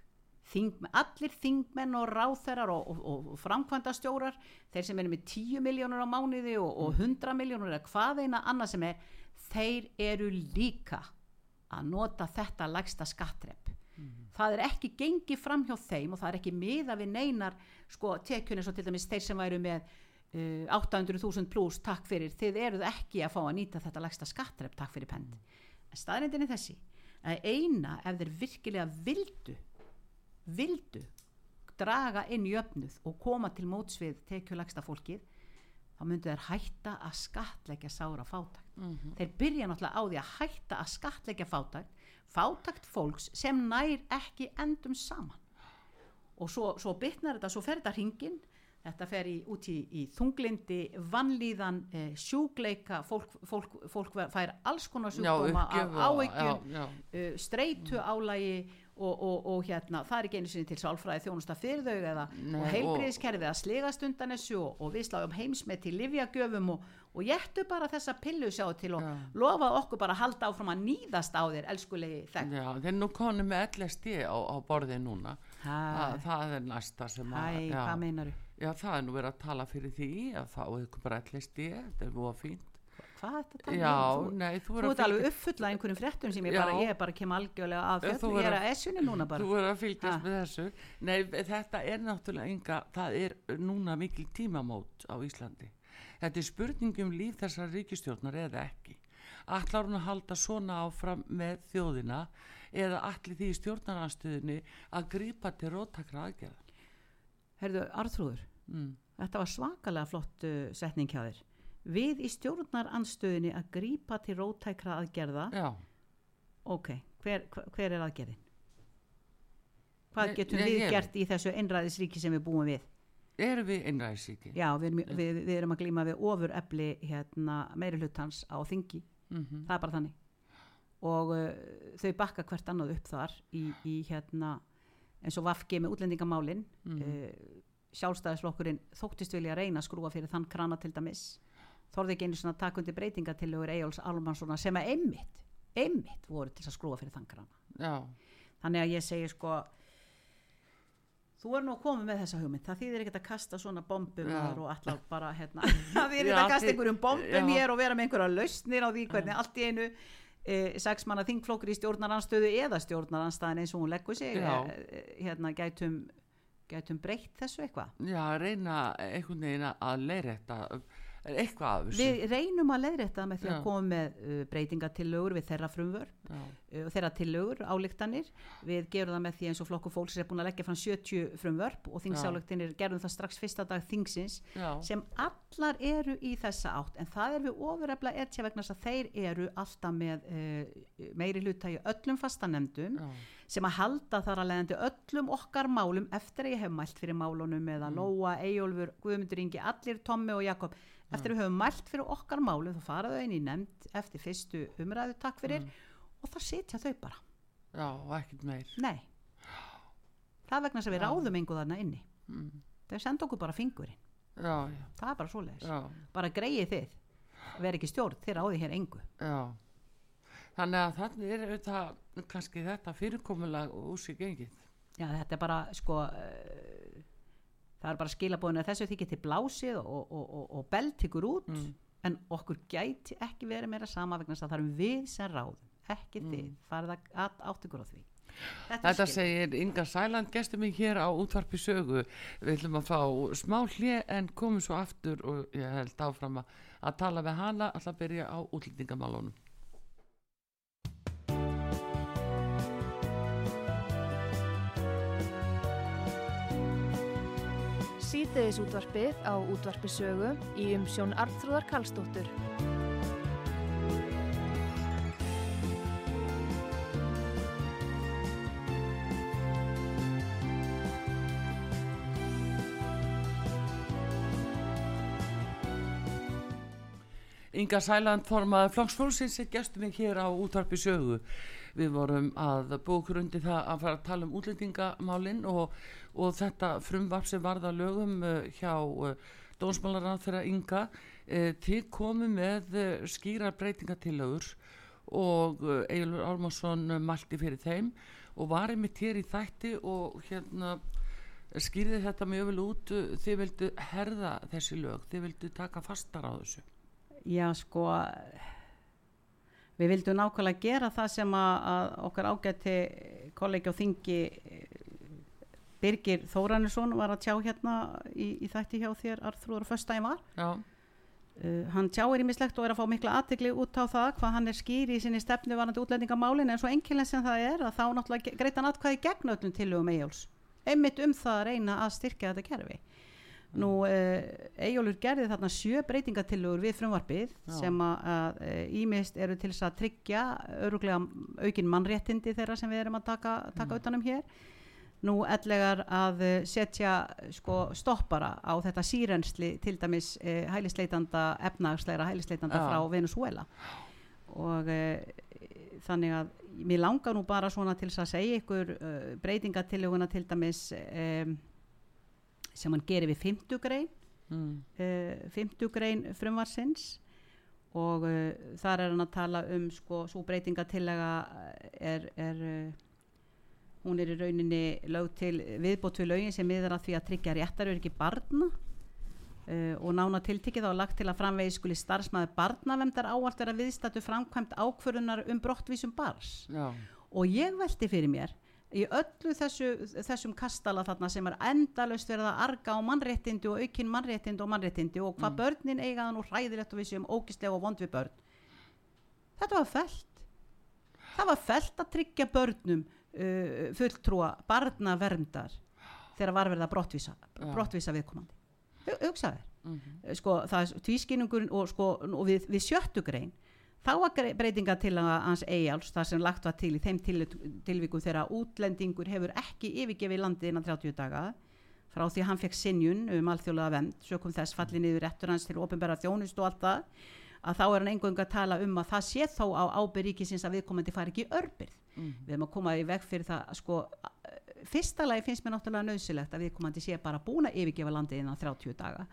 B: Þing, allir þingmenn og ráþerar og, og, og, og framkvæmdastjórar þeir sem eru með 10 miljónur á mánuði og, og 100 miljónur eða hvað eina annað sem er þeir eru líka að nota þetta lagsta skattrep það er ekki gengið fram hjá þeim og það er ekki miða við neinar sko tekjunni svo til dæmis þeir sem væru með uh, 800.000 pluss takk fyrir, þið eruð ekki að fá að nýta þetta lagsta skattrep takk fyrir pend en staðrindin er þessi að eina ef þeir virkilega vildu vildu draga inn jöfnuð og koma til mótsvið tekjulagsta fólkið þá myndu þeir hætta að skatleggja sára fátakt. Þeir byrja náttúrulega á því að hætta að skatleggja fátakt, fátakt fólks sem nær ekki endum saman. Og svo, svo bytnar þetta, svo fer þetta hringin, þetta fer í, út í, í þunglindi vannlíðan, eh, sjúkleika fólk, fólk, fólk fær alls konar sjúkdóma
A: já.
B: uh, streitu álægi og, og, og hérna, það er ekki einu sinni til sálfræði þjónusta fyrir þau eða
A: Nei,
B: og heilbriðiskerfið að sligast undan þessu og, og við sláum heimsmet til livjagjöfum og, og jættu bara þessa pillu sjáu til og
A: Já.
B: lofa okkur bara að halda áfram að nýðast á þér elskulegi þekk
A: Já, þeir nú konu með LSD á, á borðið núna.
B: Hæ.
A: það, er næsta sem að
B: Æ,
A: já, já, það er nú verið að tala fyrir því að fá ykkur bara LSD þetta er búið fínt
B: Hvað er þetta að tala
A: Já,
B: um? Þú-
A: nei, þú
B: Þú
A: verður
B: ert
A: að
B: alveg
A: fylgja-
B: uppfulla einhverjum fréttum sem ég
A: Já.
B: bara, ég bara kem algjörlega að
A: Þú
B: fjöllum, ég er að essunni núna bara.
A: Þú verður að fylgjast
B: Ha.
A: með þessu Nei, þetta er náttúrulega enga það er núna mikil tímamót á Íslandi Þetta er spurning um líf þessar ríkistjórnar eða ekki Ætlar hún að halda svona áfram með þjóðina eða allir því stjórnaranstöðinni að grípa til róttakra aðgerða
B: Herðu, Arþrúður,
A: mm.
B: þetta var svakalega flott uh, setning hjá þér. Við í stjórnaranstöðinni að grípa til rótækra aðgerða,
A: Já,
B: ok, hver, hver- er aðgerðin? Hvað
A: Nei,
B: getum
A: nei,
B: við gert í þessu einræðisríki sem við búum við?
A: erum við innræðisíki
B: Já, við erum, við, við erum að glíma við ofur efli hérna, meiri hlutans á þingi,
A: mm
B: það er bara þannig. Og uh, þau bakka hvert annað upp þar í, í hérna, eins og Vafge með útlendingamálin,
A: Mhm.
B: uh, sjálfstæðisflokkurinn þóttist vilja reyna að skrúa fyrir þann krana til dæmis. Þorði ekki einu svona undir breytingatillögur Eyjóls Almanssona sem að einmitt, einmitt voru til að skrúa fyrir.
A: Já,
B: Þannig að ég segi sko, þú er nú að koma með þessa hugmynd, það þýðir ekkert að kasta svona bombum og allar bara hérna, það þýðir ekkert að kasta einhverjum bombum hér og vera með einhverja lausnir á því hvernig allt í einu e, sex manna þingflokkur í stjórnaranstöðu eða stjórnaranstæðin eins og hún leggur sig
A: Já.
B: e, hérna gætum, gætum breytt þessu eitthvað.
A: já, reyna einhvern veginn að leiðrétta eitthvað af þessu?
B: Við reynum að leiðrétta með því að koma með uh, breytingatillögur við þeirra frumvör uh, og þeirra tillögur, álíktanir við gerum það með því eins og flokku fólks er búin að leggja fram 70 frumvörp og þingsálíktanir gerum það strax fyrsta dag þingsins
A: Já.
B: sem allar eru í þessa átt. En það er við ofurefla etja vegna þess að þeir eru alltaf með uh, meiri hluta í öllum fastanemdum sem að halda þar að leiðandi öllum okkar málum eftir að ég hef mælt fyrir málunum eða Lóa, Eyjólfur, Guðmundur Ingi, allir Tommi og Jakob eftir að við höfum mælt fyrir okkar málum þá fara þau inn í nefnd eftir fyrstu umræðu takk fyrir og þá sitja þau bara.
A: Já, og ekkert meir.
B: Nei. Það vegna að við
A: Já.
B: ráðum engu þarna inni.
A: Mm.
B: þau senda okkur bara fingurinn.
A: Já, já,
B: það er bara svoleiðis. Bara greið þið. Verið ekki stjórn, þið ráði hér engu.
A: Já. Þannig að þannig er þetta kannski þetta fyrirkomulag úr sig gengið.
B: Já þetta er bara sko uh, það er bara skilabóðinu að þessu þykir til blásið og, og, og, og belt ykkur út
A: Mm.
B: en okkur gæti ekki verið meira sama vegna þess að það erum við sem ráðum ekki þið, farið að átt ykkur á því þetta,
A: Mm. Þetta segir Inga Sæland, gestur mig hér á útvarpi sögu. Við ætlum að fá smá hlið en komum svo aftur og ég held áfram að, að tala við hana alltaf byrja á útlendingamálunum.
C: Síðdeðis útvarpið á útvarpi sögu í umsjón Arnþróðar Karlsdóttur.
A: Inga Sæland formaði flokksfólksins er gestur mig hér á útvarpi sögu. Við vorum að undir það að fara að tala um útlendingamálin og, og þetta frumvarp sem varða lögum uh, hjá uh, dónsmálarann fyrir Inga uh, til komu með skýrar breytingatillögur og Egilur Ármarsson mælti fyrir þeim og var einmitt hér í þætti og hérna skýrði þetta mjög vel út. Þið vildu herða þessi lög þið vildu taka fastar á þessu.
B: Já, sko við vildum nákvæmlega gera það sem að, að okkar ágæti kollegi á þingi eh, Birgir Þóranusson var að tjá hérna í, í þætti hjá þér Arþrúður Föstæm var.
A: Já,
B: Uh, hann tjáir ímislegt og er að fá mikla aðtegli út á það hvað hann er skýr í sinni stefnu varandi útlendingamálin en svo enkilega sem það er að þá náttúrulega greitt hann atkvæði gegn öllum tillögum Eyjóls einmitt um það að reyna að styrkja þetta kerfi nú uh, Eyjólfur gerði þarna sjö breytingatillögur við frumvarpið
A: Já.
B: sem að, ímist eru til þess að tryggja öruglega aukin mannréttindi þeirra sem við erum að taka, taka utanum hér nú ellegar að eh, setja sko, stoppara á þetta sírensli til dæmis uh, hælisleitanda efnagsleira hælisleitanda
A: Já.
B: frá Venezuela og uh, þannig að mér langar nú bara svona til þess að segja ykkur uh, breytingatillöguna til dæmis um, sem hann gerir við 50 grein
A: mm.
B: uh, 50 grein frumvarsins og uh, þar er hann að tala um sko, svo breytingatillega er, er uh, hún er í rauninni lög til viðbót við lögin sem miður að því að tryggja réttar ekki barna. Uh, og nána tiltikið er lagt til að framvegi skuli starfsmæður barnavendar áallt vera viðstættu framkvæmt ákvörunar um brottvísum bars
A: já,
B: og ég velti fyrir mér í öllu þessu, þessum kastala þarna sem er endalaust verið að arga á mannréttindi og aukin mannréttindi og mannréttindi og hvað börnin eiga það nú hræðilegt og við séum ógislega og vond við börn. Þetta var felt það var felt að tryggja börnum uh, fulltrúa barnaverndar þegar var verið að brottvísa, brottvísa viðkomandi. Hu- hugsaðu þér.
A: Mhm,
B: sko, það er tvískinningurinn og, sko, og við, við sjöttu grein þá var breytinga til að hans eigjálfs það sem lagt var til í þeim til, tilvikum þegar útlendingur hefur ekki yfirgefið landið innan 30 daga frá því hann fekk sinjun um alþjóðlega vend sökum þess falli niður réttur hans til ofinbæra þjónust og allt það að þá er hann engung að tala um að það sé þó á ábyrð ríkisins að viðkomandi fari ekki í örbyrð
A: mhm,
B: við erum að koma í veg fyrir það að sko, fyrsta lagi finnst mér náttúrulega nöðsilegt að viðkomandi sé bara búin að yfirgefa landið innan 30 daga.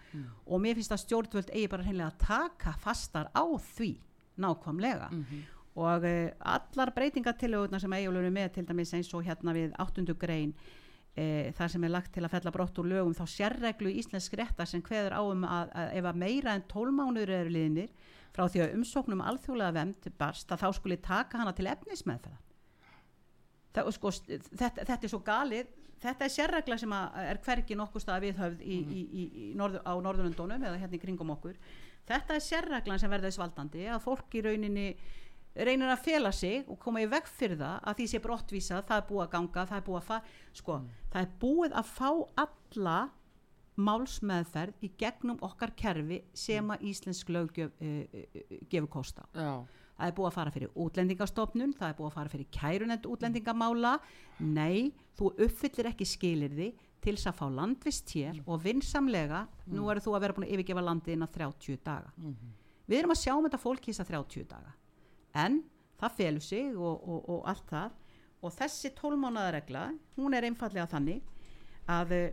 B: Og mér finnst að stjórnvöld eigi bara hreinlega að taka fastar á því nákvæmlega.
A: Mhm,
B: og uh, allar breytingatillögurnar sem eigjólur er með til dæmis eins og hérna við 8. grein uh, þar sem er lagt til að fella brott úr lögum þá sérreglu íslensk réttar sem kveður á um að, að ef að meira en 12 mánuður eru liðnir frá því að umsóknum alþjóðlega vemd barst að þá skuli taka hana til og sko, þetta, þetta er svo galið þetta er sérregla sem er hvergi nokkuð stað viðhöfð í, í, í, í norður, á Norðurlundunum eða hérna í kringum okkur þetta er sérreglan sem verður þess valdandi að fólk í rauninni reynir að fela sig og koma í veg fyrir það að því sé brottvísað, það er búið að ganga það er búið að fá, sko, það er búið að fá alla málsmeðferð í gegnum okkar kerfi sem að íslensk löggjöf uh, uh, gefur kosta
A: já,
B: það er búið að fara fyrir útlendingastofnun það er búið að fara fyrir kærunend útlendingamála. Nei, þú uppfyllir ekki skilirði til þess að fá landvist hér og vinsamlega nú eru þú að vera búin að yfirgefa landið innan 30 daga.
A: Mhm,
B: við erum að sjá um þetta fólk í þess að 30 daga. En það felur sig og, og, og allt það. Og þessi 12 mánuða regla hún er einfallega þannig að eh,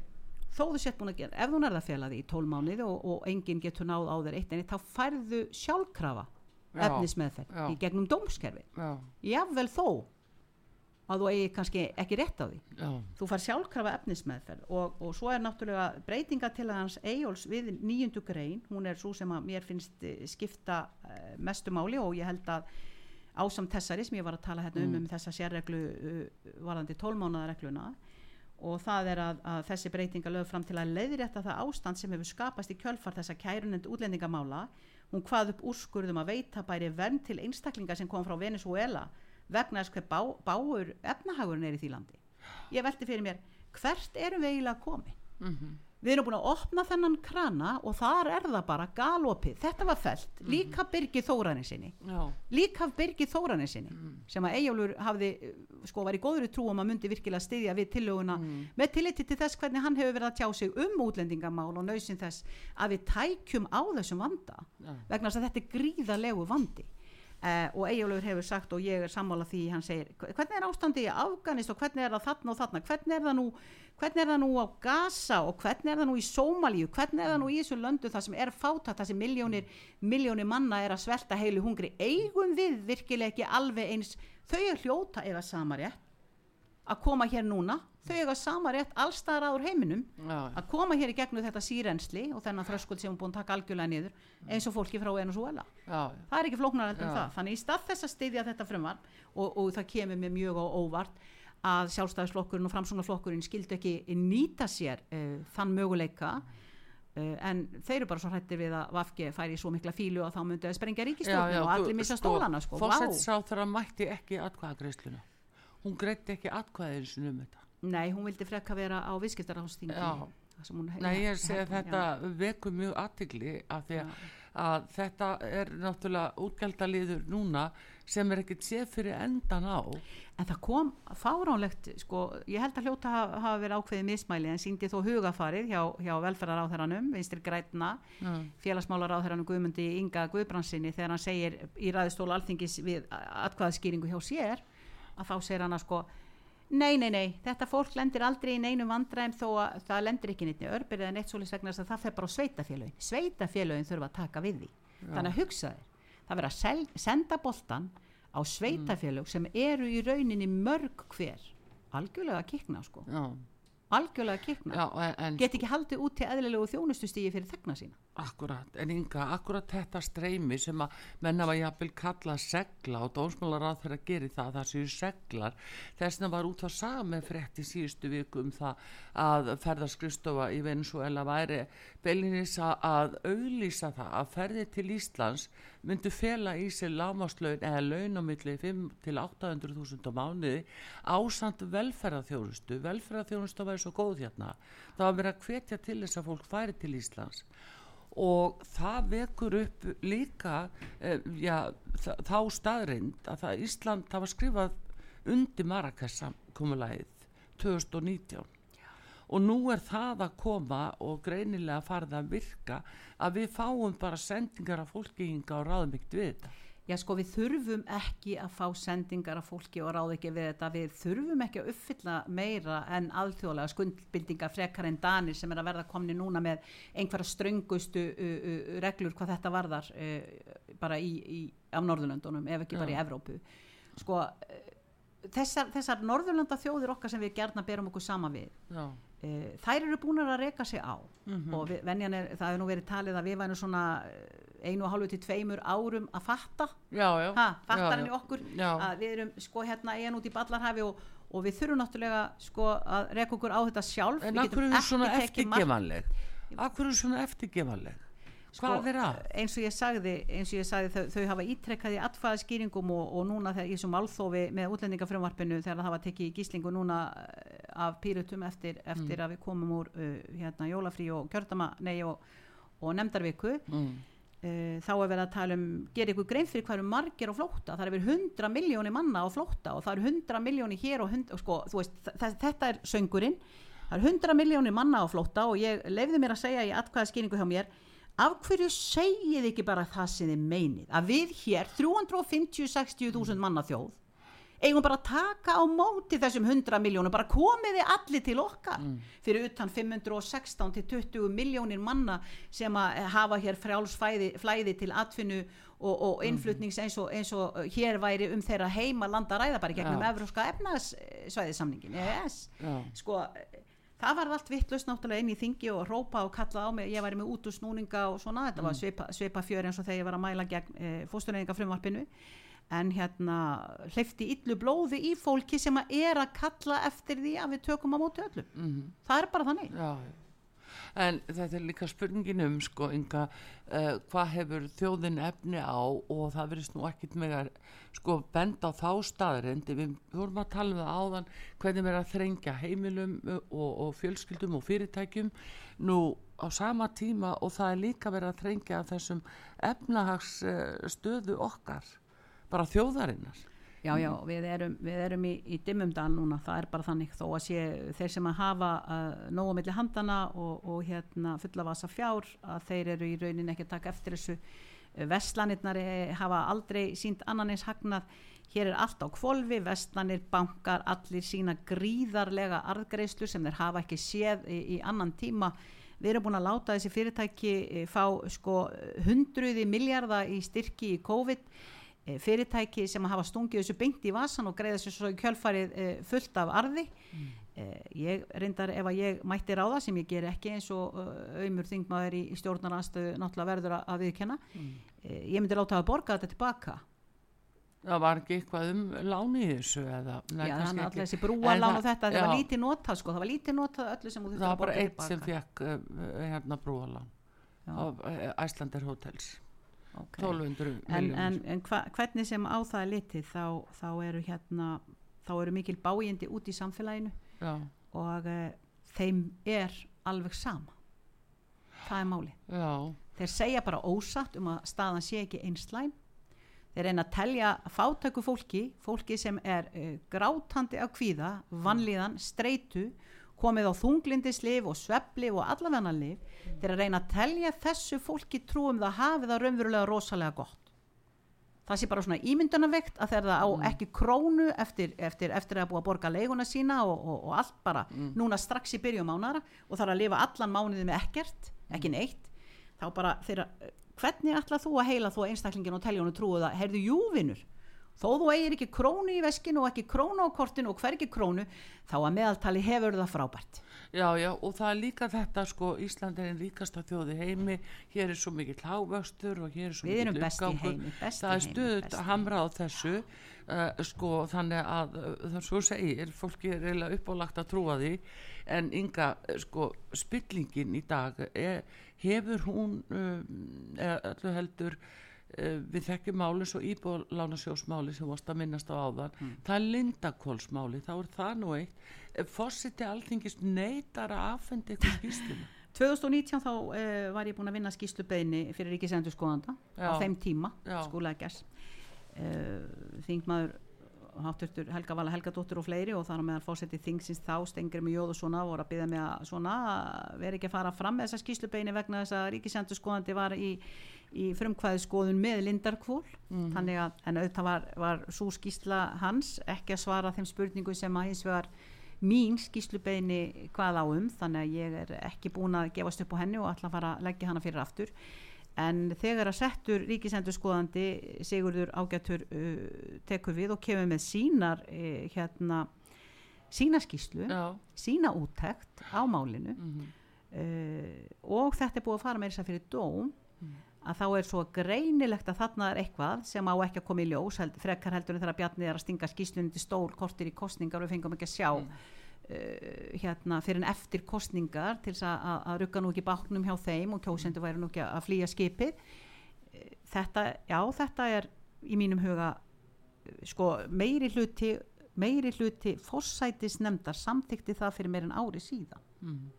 B: þó þú sett búin að gera ef þú nærða að fela því í 12 mánuði og, og enginn getur náð á þér eitt enni þá færðu sjálfkrafa
A: Já,
B: efnismeðferð í gegnum dómskerfi
A: já,
B: jável þó að þú eigi kannski ekki rétt á því.
A: Já,
B: þú far sjálfkrafa efnismeðferð og, og svo er náttúrulega breytinga til hans Eyjóls við nýjundu grein hún er svo sem að mér finnst eh, skipta uh, mestu máli og ég held að ásamt þessari sem ég var að tala hérna um
A: Mm.
B: um þessa sérreglu uh, varðandi tólmánaðaregluna og það er að, að þessi breytinga lög fram til að leiðrétta það ástand sem hefur skapast í kjölfar þessa kærunend útlendingamála. Hún hvað upp úrskurðum að veita bæri vernd til einstaklinga sem kom frá Venezuela vegna þess hver bá, báur efnahagurinn er í því landi. Ég velti fyrir mér hvert erum við eiginlega komin?
A: Mhm,
B: við erum búin að opna þennan krana og þar er það bara galopið. Þetta var felt, líka Birgir Þóranin sinni.
A: Já,
B: líka Birgir Þóranin sinni sem að Eyjólfur hafði sko var í góðri trú um að myndi virkilega styðja við tillöguna með tilliti til þess hvernig hann hefur verið að tjá sig um útlendingamál og nöysinn þess að við tækjum á þessum vanda
A: já,
B: vegna þess að þetta er gríðarlegu vandi uh, og Eyjólfur hefur sagt og ég er sammála því hann segir hvernig er ástandi í Afganist og hvernig er það þarna og þarna? Hvernig er það nú, hvernig er það nú á Gaza og hvernig er það nú í Sómalíu? Hvernig er það nú í þessu löndu það sem er fátat það sem miljónir, miljónir manna er að svelta heilu hungri? Eigum við virkilega ekki alveg eins þau er hljóta eða sama rétt að koma hér núna þau eiga sama rétt allstaðar áður heiminum
A: já,
B: að koma hér í gegnum þetta sírensli og þennan þröskuld sem hún búin að taka algjörlega niður eins og fólki frá Venezuela það er ekki flóknar
A: Já.
B: það. Þannig í stað þess að styðja þetta frumvarp og, og það kemur mér mjög á óvart að sjálfstæðisflokkurinn og framsunarflokkurinn skildu ekki nýta sér uh, þann möguleika uh, en þeir eru bara svo hrættir við að Vafge færi í svo mikla fílu að þá myndi að sprengja ríkistofnum og allir missa stólana sko. Vá.
A: Fórsættisráþara mætti ekki atkvæðagreisluna hún greitti ekki atkvæðin sin um þetta
B: Nei, hún vildi frekka vera á viðskiptarástingi
A: Já.
B: Hún,
A: Nei, ég sé að
B: já.
A: þetta vekur mjög aðtigli af því að
B: Já.
A: að þetta er náttúrulega útgjaldaliður núna sem er ekkert séð fyrir endan á
B: En það kom fáránlegt, sko, ég held að hljóta hafa, hafa verið ákveðið mismæli en síndi þó hugafarið hjá, hjá velferðaráþæranum, vinstri grætna, félagsmálaráþæranum Guðmundi Inga Guðbransinni þegar hann segir í ræðistóla alþingis við atkvæðaskýringu hjá sér, að þá segir hann að sko, nei, nei, nei, þetta fólk lendir aldrei í neinum vandræðum þó að það lendir ekki neitt í örbyrðið en eitt svolítið vegna þess að það fer bara á sveitafélögin. Sveitafélögin þurfa að taka við því. Þannig að hugsa þér, það verður að senda boltan á sveitafélög sem eru í rauninni mörg hver. Algjörlega kikna sko.
A: Já,
B: algjörlega kikna.
A: Já en, en
B: get ekki haldið út til eðlilegu þjónustustígi fyrir þegna sína
A: Akkurat, en ynga, akkurat þetta streymi sem að menna var jafnvel kalla segla og dómsmálar að þeirra geri það, það séu seglar. Þessna var út að saga með frétt í síðustu viku um það að ferðarskristofa í Venezuela væri beilinnis að, að auðlýsa það að ferði til Íslands myndu fela í sig lámaslaun eða laun á milli 5 til 800.000 á mánuði ásand velferðarþjónustu. Velferðarþjónustu væri svo góð hérna. Það var verið að hvetja til þess að fólk færi til Íslands og það vekur upp líka eh, já, þá staðreind að það Ísland það var skrifað undir Marrakesh samkomulæðið 2019 og nú er það að koma og greinilega farið að virka að við fáum bara sendingar af fólki hinga og ekkert við þetta
B: já sko við þurfum ekki að fá sendingar af fólki og ráð ekki við þetta við þurfum ekki að uppfylla meira en alþjóðlega skuldbildinga frekar en danir sem er að verða komni núna með einhverja ströngustu uh, uh, reglur hvað þetta varðar uh, bara í, í, af Norðurlöndunum ef ekki bara í
A: Já.
B: Evrópu sko þessar, þessar Norðurlanda þjóðir okkar sem við gerna berum okkur sama við
A: já,
B: þær eru búnar að reka sig á
A: Mhm.
B: og við, venjan er, það hefur nú verið talið að við værum svona einu og hálfu til tveimur árum að fatta.
A: Já, já.
B: Ha, fattar henni okkur að við erum sko hérna eigin út í ballarhafi og, og við þurfum náttúrulega sko að reka okkur á þetta sjálf.
A: En
B: getum
A: hverju er
B: ekki
A: svona af hverju er svona eftirgefanleg? Hvað er að?
B: Sko, eins og ég sagði, og ég sagði þau, þau hafa ítrekkað í atkvæðaskýringum og, og núna þegar í þessum málþófi með útlendingafrumvarpinu þegar það hafa tekið í gíslingu núna eh, af pýrutum eftir, eftir
A: Mm.
B: að við komum úr uh, hérna jólafrí og kjördama nei og, og nefndarviku.
A: Mm.
B: Uh, þá er verið að tala um gera ykkur grein fyrir hvað eru margir á flótta. Það er yfir 100 miljónir manna á flótta og það eru 100 miljónir hér og, 100, og sko, veist, þetta er söngurinn. Það eru 100 miljónir manna á flótta og ég lefði mér að segja í atkvæðaskýringu hjá mér af hverju segið ekki bara það sem þið meinið? Að við hér 350-60.000 manna þjóð eigum bara að taka á móti þessum 100 miljónum, bara komið þið allir til okkar. Fyrir utan 516 til 20 miljónir manna sem að hafa hér frjálsflæði flæði til atfinnu og, og innflutnings eins og, eins og hér væri um þeirra heima landa ræða bara gegnum
A: Já.
B: Evróska efnaðsvæðisamningin EES
A: já,
B: sko það var allt vittlust náttúrulega inn í þingi og rópa og kalla á mig, ég væri með út úr snúninga og svona, þetta var svipa, svipa fjör eins og þegar ég var að mæla gegn e, fóstureyðinga frumvarpinu en hérna hleyfti illu blóði í fólki sem að er að kalla eftir því að við tökum á móti öllum
A: mhm
B: það er bara þannig
A: Já. En þetta er líka spurningin um sko, Inga, uh, hvað hefur þjóðin efni á og það verðist nú ekkit með að sko, benda á þá staðrendi. Við vorum að tala um það áðan hvernig við erum að þrengja heimilum uh, og, og fjölskyldum og fyrirtækjum nú á sama tíma og það er líka verið að þrengja þessum efnahags uh, stöðu okkar, bara þjóðarinnar.
B: já já, við erum, við erum í, í dimmumdal núna, það er bara þannig þó að sé þeir sem að hafa uh, nógu milli handana og, og hérna fulla vasa fjár, að þeir eru í raunin ekki að taka eftir þessu. Vestlanirnar eh, hafa aldrei sínt annan eins hagnað. Hér er allt á kvolfi, Vestlanir bankar allir sína gríðarlega arðgreislu sem þeir hafa ekki séð í, í annan tíma. Við erum búin að láta þessi fyrirtæki eh, fá sko hundruði miljarda í styrki í COVID fyrirtæki sem hafa stungið þessu beint í vasan og greiða þessu svo í kjölfarið eh, fullt af arði. Eh, ég reyndar ef að ég mætti ráða sem ég ger ekki eins og auðmur þingmaður í, í stjórnaranstöðu náttúrulega verður að, að viðkenna eh, ég myndi láta að borga þetta tilbaka
A: Það var ekki eitthvað um láni þessu eða,
B: já allir þessi brúalán og
A: það-
B: þetta það
A: já.
B: var lítið notað sko, það var lítið notað öllu sem þú þurftir
A: Það
B: að
A: var bara
B: borga
A: eitt sem
B: tilbaka.
A: fekk hérna brúalán á Æslander Hotels
B: Ok.
A: 1200
B: en, en, en hva, hvernig sem á það er litið þá, þá eru hérna þá eru mikil bájindi út í samfélaginu
A: Já,
B: og uh, þeim er alveg sama. Það er máli
A: já,
B: þeir segja bara ósatt um að staðan sé ekki einslæm þeir reyna að telja fátæku fólki fólki sem er uh, grátandi af kvíða, vannlíðan, streitu komið á þunglindislif og svepplif og allavegna þeir að reyna að telja þessu fólki trúum það hafi það raunverulega rosalega gott. Það sé bara svona ímyndunarveikt að þegar það á ekki krónu eftir, eftir, eftir að búa að borga leiguna sína og, og, og allt bara núna strax í byrjum mánara og þarf að lifa allan mánuði með ekkert, ekki neitt þá bara þeirra, hvernig ætlað þú að heila þú einstaklingin og telja hún og trúið að heyrðu júvinur þó þú eigir ekki krónu í veskinu og ekki krónu á kortinu og hvergi krónu þá að meðaltali hefur það frábært.
A: Já, já, og það er líka þetta sko, Ísland er einn ríkasta þjóði heimi. Hér er svo mikill hávöxtur og hér er svo
B: í
A: uppgangur. það er stuðut að hamra á þessu uh, sko, þannig að uh, það svo segir, fólki er eiginlega uppálagt að trúa því. En ynga, sko, spillingin í dag er, hefur hún eða öllu heldur uh, við þekkjum máli svo íbúlánasjósmáli sem varst að minnast á áðan.
B: Mm.
A: það er lindakólsmáli, þá er það nú eitt. Fórsiti alþingis neytar að afhendi eitthvað skýsluna
B: 2019 þá uh, var ég búin að vinna skýslubeini fyrir ríkisendur skoðanda á þeim tíma,
A: Já.
B: skúlækjars uh, þingmaður hátturtur Helga Vala Helgadóttur og fleiri og þar á meðal fórsetið þingsins þá stengri með jóð og svona voru að byggja mig að svona veri ekki að fara fram með þessa skýslubeini vegna þess að ríkisendur skoðandi var í, í frumkvæði skoðun með Lindarkvól þannig að en auðvitað var, var svo skýsla hans ekki að svara þeim spurningum sem að hins vegar mín skýslubeini hvað á um. Þannig að ég er ekki búin að gefast upp á henni og ætla að fara að leggja hana fyrir aftur. En þegar að settur ríkisendur skoðandi Sigurður ágættur uh, tekur við og kemur með sínar uh, hérna sína skýslu,
A: já,
B: sína úttekt á málinu
A: mhm,
B: uh, og þetta er búið að fara með þess að fyrir dóm
A: Mm.
B: Að þá er svo greinilegt að þarna er eitthvað sem á ekki að koma í ljós held, frekar heldur en þegar Bjarni er að stinga skýslunni til stól kortir í kostningar og við fengum ekki að sjá
A: Mm.
B: uh, hérna fyrir en eftir kostningar til þess að, að, rugga nú ekki báknum hjá þeim og kjósendur væri nú ekki að flýja skipið. Þetta, já þetta er í mínum huga sko meiri hluti meiri hluti forsætisnemndar samþykti það fyrir meir en ári síðan
A: mhm,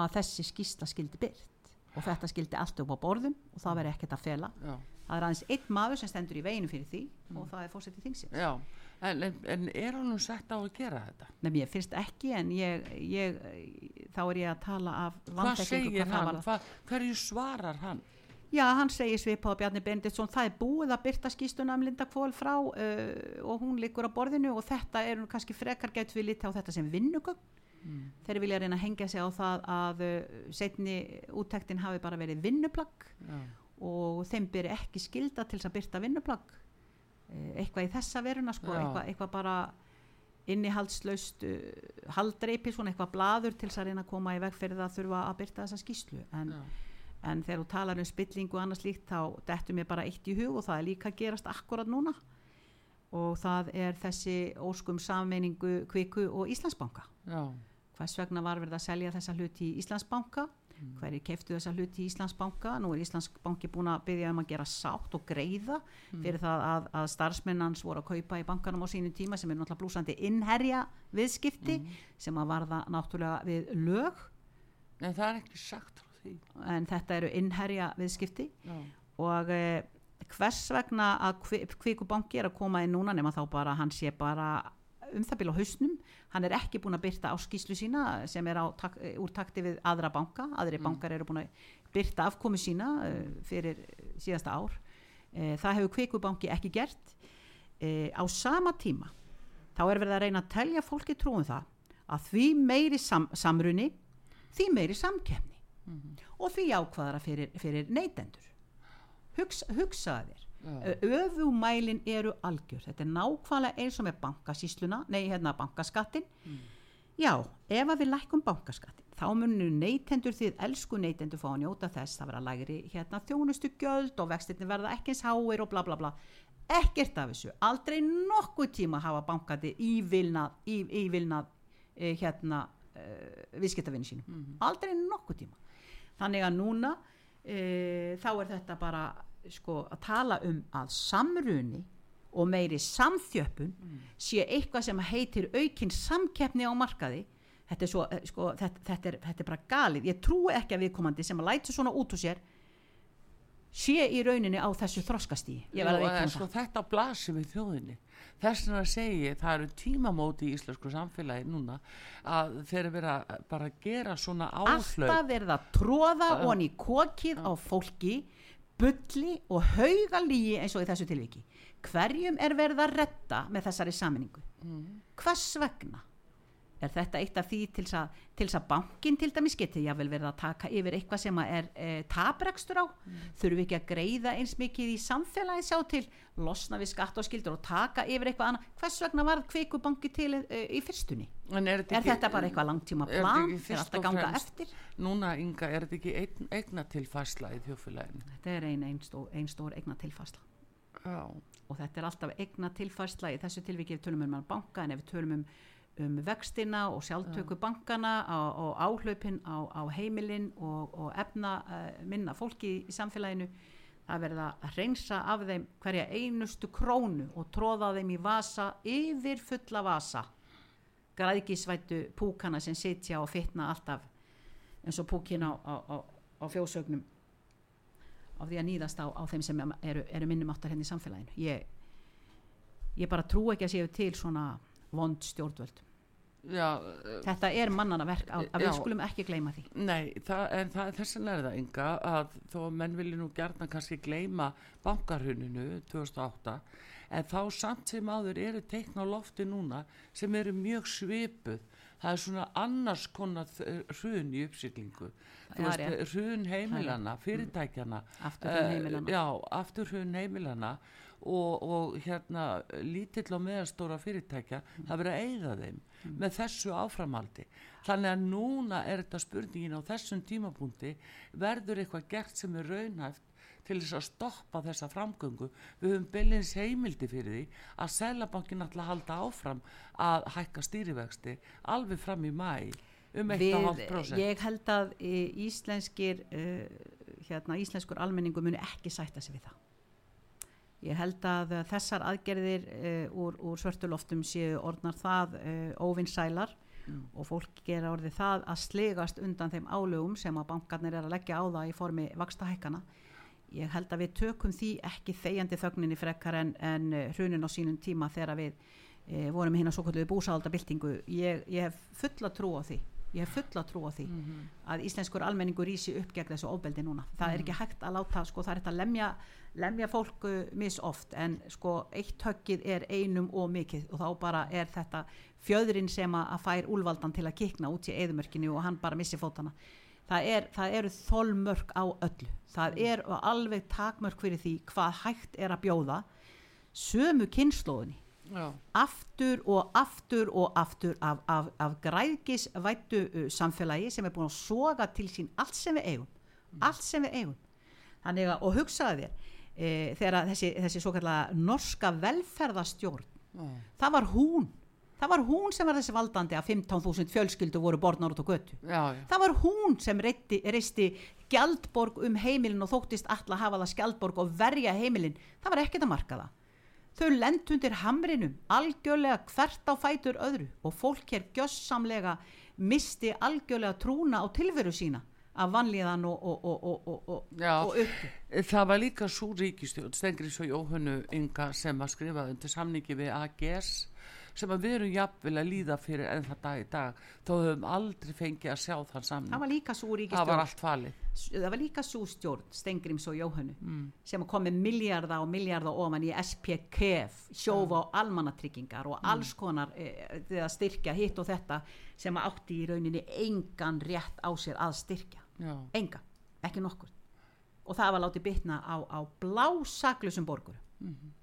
B: að þessi skýsla skildi byrt og þetta skildi allt upp á borðum og það veri ekkert að fela
A: já,
B: það er aðeins einn maður sem stendur í veginu fyrir því og það er fórsetið þingsins.
A: En, en, en er hann nú sett á að gera þetta?
B: Nei, mér finnst ekki en ég, ég, þá er ég að tala af
A: Hvað segir
B: hvað
A: hann?
B: varðar.
A: Hva, hverju svarar hann?
B: Já, hann segir svipað Bjarni Benditsson það er búið að byrta skýstuna um Linda Kvól frá uh, og hún liggur á borðinu og þetta er kannski frekar gætt við lítið á þetta sem vinnugögn
A: Mm.
B: þeir vilja reyna að hengja sig á það að uh, setni úttektin hafi bara verið vinnuplagg
A: Já,
B: og þeim byrja ekki skilda til þess að byrta vinnuplagg uh, eitthvað í þessa veruna sko,
A: Já.
B: eitthvað, eitthvað bara innihaldslaust uh, haldreipi, svona eitthvað blaður til þess að reyna að koma í veg fyrir það að þurfa að byrta þessa skýslu en,
A: já,
B: en þegar þú talar um spillingu og annað slíkt þá dettur mér bara eitt í hug og það er líka gerast akkurat núna og það er þessi óskum sameiningu Kviku og Íslandsbanka.
A: Já,
B: hvers vegna var verið að selja þessa hluti í Íslandsbanka? Hverju keiftu þessa hluti í Íslandsbanka? Nú er Íslandsbanki búin að byggja um að gera sátt og greiða fyrir það að, að starfsmennans voru að kaupa í bankanum á sínum tíma sem er náttúrulega blúsandi innherja viðskipti sem að varða náttúrulega við lög.
A: En það er ekki sagt frá því.
B: en þetta eru innherja viðskipti.
A: Já,
B: og eh, hvers vegna að kvi, kvikubanki er að koma inn núna nema þá bara hann sé bara um það byrja á hausnum. Hann er ekki búin að byrta á skýslu sína sem er á, tak, úr takti við aðra banka. Aðri bankar eru búin að byrta afkomi sína uh, fyrir síðasta ár. Uh, það hefur kvikubanki ekki gert. Uh, á sama tíma þá er verið að reyna að telja fólki trúum það að því meiri sam, samruni því meiri samkemni og því ákvaðara fyrir, fyrir neytendur Hugs, hugsaðu þér.
A: Já,
B: öfumælin eru algjör. Þetta er nákvæmlega eins og með bankasísluna nei hérna bankaskattin já, ef að við lækum bankaskattin þá munum neytendur því elsku neytendur fá að njóta þess það verða lægri hérna þjónustu gjöld og vextinni verða ekki eins háir og bla bla bla. Ekkert af þessu, aldrei nokkuð tíma hafa bankati ívilnað í, ívilnað e, hérna e, viðskiptavinni sínum. Aldrei nokkuð tíma. Þannig að núna e, þá er þetta bara sko að tala um að samruni og meiri samþjöppun sé eitthvað sem heitir aukin samkeppni á markaði. Þetta er, svo, eh, sko, þetta, þetta, er, þetta er bara galið. Ég trúi ekki að viðkomandi sem að læta svona út úr sér sé í rauninni á þessu veikna
A: en sko, þetta blasir við þjóðinni þess segi ég, það eru tímamóti í íslensku samfélagi núna að þeir eru verið að bara gera svona áhlaup.
B: Alltaf verið að tróða uh, honi í kokið á fólki bulli og hauga lígi eins og í þessu tilviki. Hverjum er verið að retta með þessari saminningu hvers vegna er þetta eitt af því til þess að, bankin til dæmis geti jável verið að taka yfir eitthvað sem er e, taprekstur á? Þurfum við ekki að greiða eins mikið í samfélagi sjá til losna við skatt og skildur og taka yfir eitthvað annað? Hvers vegna varð kveikubanki til e, í fyrstunni?
A: Er,
B: er þetta bara eitthvað langtíma
A: er þetta
B: plan
A: ekki
B: er
A: fyrst
B: alltaf ganga eftir?
A: Núna Inga, er þetta ekki eign, eigna tilfæsla í þjóðfélaginu?
B: Þetta er ein, ein, stór, ein stór eigna tilfærsla.
A: Já,
B: og þetta er alltaf eigna tilfærsla í þessu tilviki við tölum um banka en ef við tölum um, um vextina og sjálftöku bankana og áhlaupin á, á heimilin og, og efna uh, minna fólki í samfélaginu það verða að reynsa af þeim hverja einustu krónu og tróða þeim í vasa yfir fulla vasa. Græðgisvættu púkana sem sitja og fitna alltaf eins og púkin á, á, á, á fjósögnum. Á því að nýðast á, á þeim sem eru, eru minnum áttar henni í samfélaginu. Ég, ég bara trú ekki að séu til svona vond stjórnvöld
A: já
B: þetta er mannana verk að,
A: Já.
B: við skulum ekki gleyma því.
A: Nei, það, en það, þess vegna er það Inga að þó menn vilja nú gerna kannski gleyma bankarhuninu 2008 en þá samt sem áður eru teikn á lofti núna sem eru mjög svipuð. Það er svona annars konar hrun í uppsýklingu hrun heimilana, fyrirtækjana
B: Afturhrun
A: eh,
B: heimilanna.
A: já, aftur hrun heimilana og, og hérna lítill og meðastóra fyrirtækja það verið að eigða þeim með þessu áframaldi. Þannig að núna er þetta spurningin á þessum tímapunkti verður eitthvað gert sem er raunhæft til þess að stoppa þessa framgöngu? Við höfum bylins heimildi fyrir því að Sælabankin ætla að halda áfram að hækka stýrivexti alveg fram í mæ um 1,5%
B: ég held að e, íslenskir uh, hérna, íslenskur almenningu muni ekki sætta sig við það ég held að uh, þessar aðgerðir uh, úr, úr svörtuloftum séu orðnar það uh, óvinnsælar og fólk gera orðið það að slegast undan þeim álögum sem að bankarnir er að leggja á það í formi vakstahækana ég held að við tökum því ekki þegjandi þögninni frekar en, en hrunin á sínum tíma þegar við e, vorum hérna svo kvölduðu búsaldabildingu ég, ég hef fulla trú á því ég hef fulla trú á því að íslenskur almenningur rísi upp gegn þessu ofbeldi núna. Það er ekki hægt að láta, sko það er hægt að lemja lemja fólk uh, mis oft en sko eitt höggið er einum og mikið og þá bara er þetta fjöðrin sem að fær úlvaldan til að kikna út í eðumörkinu og hann bara missi fótana það, er, það eru þolmörk á öllu. Það er alveg takmörk fyrir því hvað hægt er að bjóða sömu kynnslóðinni
A: já,
B: aftur og aftur og aftur af, af, af græðgisvættu uh, samfélagi sem er búin að soga til sín allt sem við eigum. Allt sem við eigum. Þannig að, og hugsaði þér e, þegar þessi, þessi svo kallega norska velferðastjórn
A: já,
B: það var hún það var hún sem var þessi valdandi að 15.000 fjölskyldu voru borðnar út á götu.
A: Já, já.
B: það var hún sem reitti, reisti gjaldborg um heimilin og þóttist alla hafa það skjaldborg og verja heimilin. Það var ekkert að marka það þau lent undir hamrinum algjörlega hvert á fætur öðru og fólk hér gjössamlega misti algjörlega trúna á tilveru sína af vanlíðan og, og, og, og, og, og,
A: Já.
B: og uppi
A: Það var líka svo ríkistjórn, Stengris og Jóhannu Inga sem að skrifa undir samningi við AGS sem að við erum jafnvel að líða fyrir enn það dag í dag þó höfum aldrei fengið að sjá þann samning.
B: það var líka svo
A: Það var
B: ríkistjórn
A: allt falið.
B: það var líka svo stjórn Stengrims og Jóhannu sem kom með miljarda og miljarda ofan í SPKF sjófa og almannatryggingar og alls konar e, styrkja hitt og þetta sem átti í rauninni engan rétt á sér að styrkja.
A: Já,
B: enga, ekki nokkur og það var látið bitna á, á blásaklusum borgurum.
A: Mhm.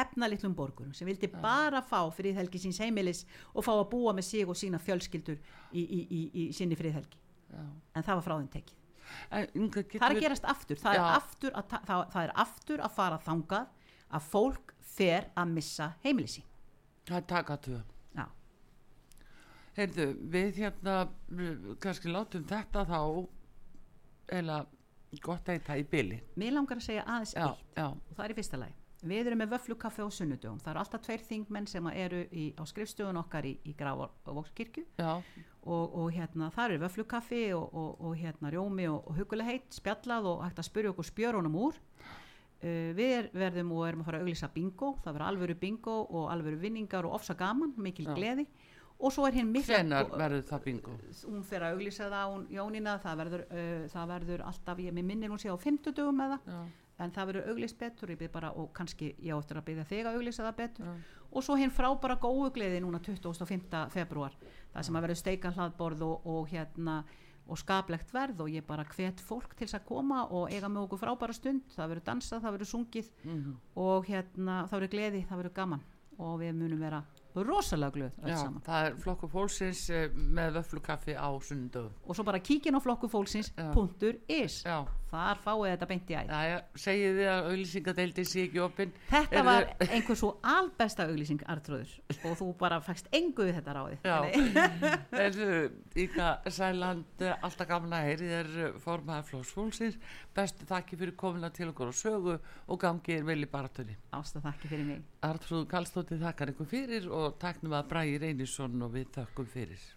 B: Efnalitlum borgurum sem vildi bara fá friðhelgi síns heimilis og fá að búa með sig og sína fjölskyldur í, í, í, í sinni friðhelgi.
A: Já.
B: en það var frá þeim tekið.
A: En,
B: það er gerast aftur. Það er
A: Já.
B: aftur, að, það, það er aftur að fara þangað að fólk fer að missa heimili sín.
A: Það er takatöð.
B: já,
A: Heyrðu, við hérna kannski látum þetta þá eða gott að þetta í byli.
B: mér langar að segja aðeins
A: Já,
B: eitt.
A: já,
B: og það er í fyrsta lagi við erum með vöflukaffi á sunnudögum. Það eru alltaf tveir þingmenn sem eru í, á skrifstöðun okkar í, í Grávókskirkju
A: já,
B: og, og hérna það eru vöflukaffi og, og, og hérna rjómi og, og hugulegheit spjallað og hægt að spyrja okkur spjörunum úr. Uh, við er, verðum og erum að fara að auglýsa bingo. Það verður alvöru bingo og alvöru vinningar og ofsa gaman, mikil
A: Já.
B: gleði. Og svo er hinn mikla
A: hvenar verður það bingo?
B: Hún fer að auglýsa það hún, Jónína, það verður, uh, það verður alltaf, ég minnir hún sé á 50 dögum með það
A: já,
B: en það verður auglýst betur, bara og kannski ég áttur að byrja þig að auglýsa það betur.
A: Já.
B: og svo hinn frábara góðu gleði núna 25. februar það sem að verður steika hlaðborð og, og hérna og skaplegt verð og ég bara hvet fólk til þess að koma og eiga með okkur frábæra stund. Það verður dansað, það verður sungið
A: mhm.
B: og hérna það verður gleði, það verður gaman. Og við munum vera rosalega glöð
A: já það er flokku fólksins eh, með vöflukaffi á sunnudögum.
B: Og svo bara kíkin á flokkufólksins Þar fáið þetta beint í æð.
A: Já, segið þið að auðlýsingadeildin sé ekki opinn
B: Þetta
A: Eru-
B: var einhver svo albesta auglýsing Artrúður og þú bara fækst engu við þetta ráði
A: er Íka Sæland eh, alltaf heyrið er formaður flóksfólksins bestu þakki fyrir komuna til okkur á sögu og gangið er vel í baratunni
B: Ásta þakki fyrir mig.
A: Artrúð Kallstóttir þakkar ykkur fyrir og taknum að Bræði Reynisson og við þakkum fyrir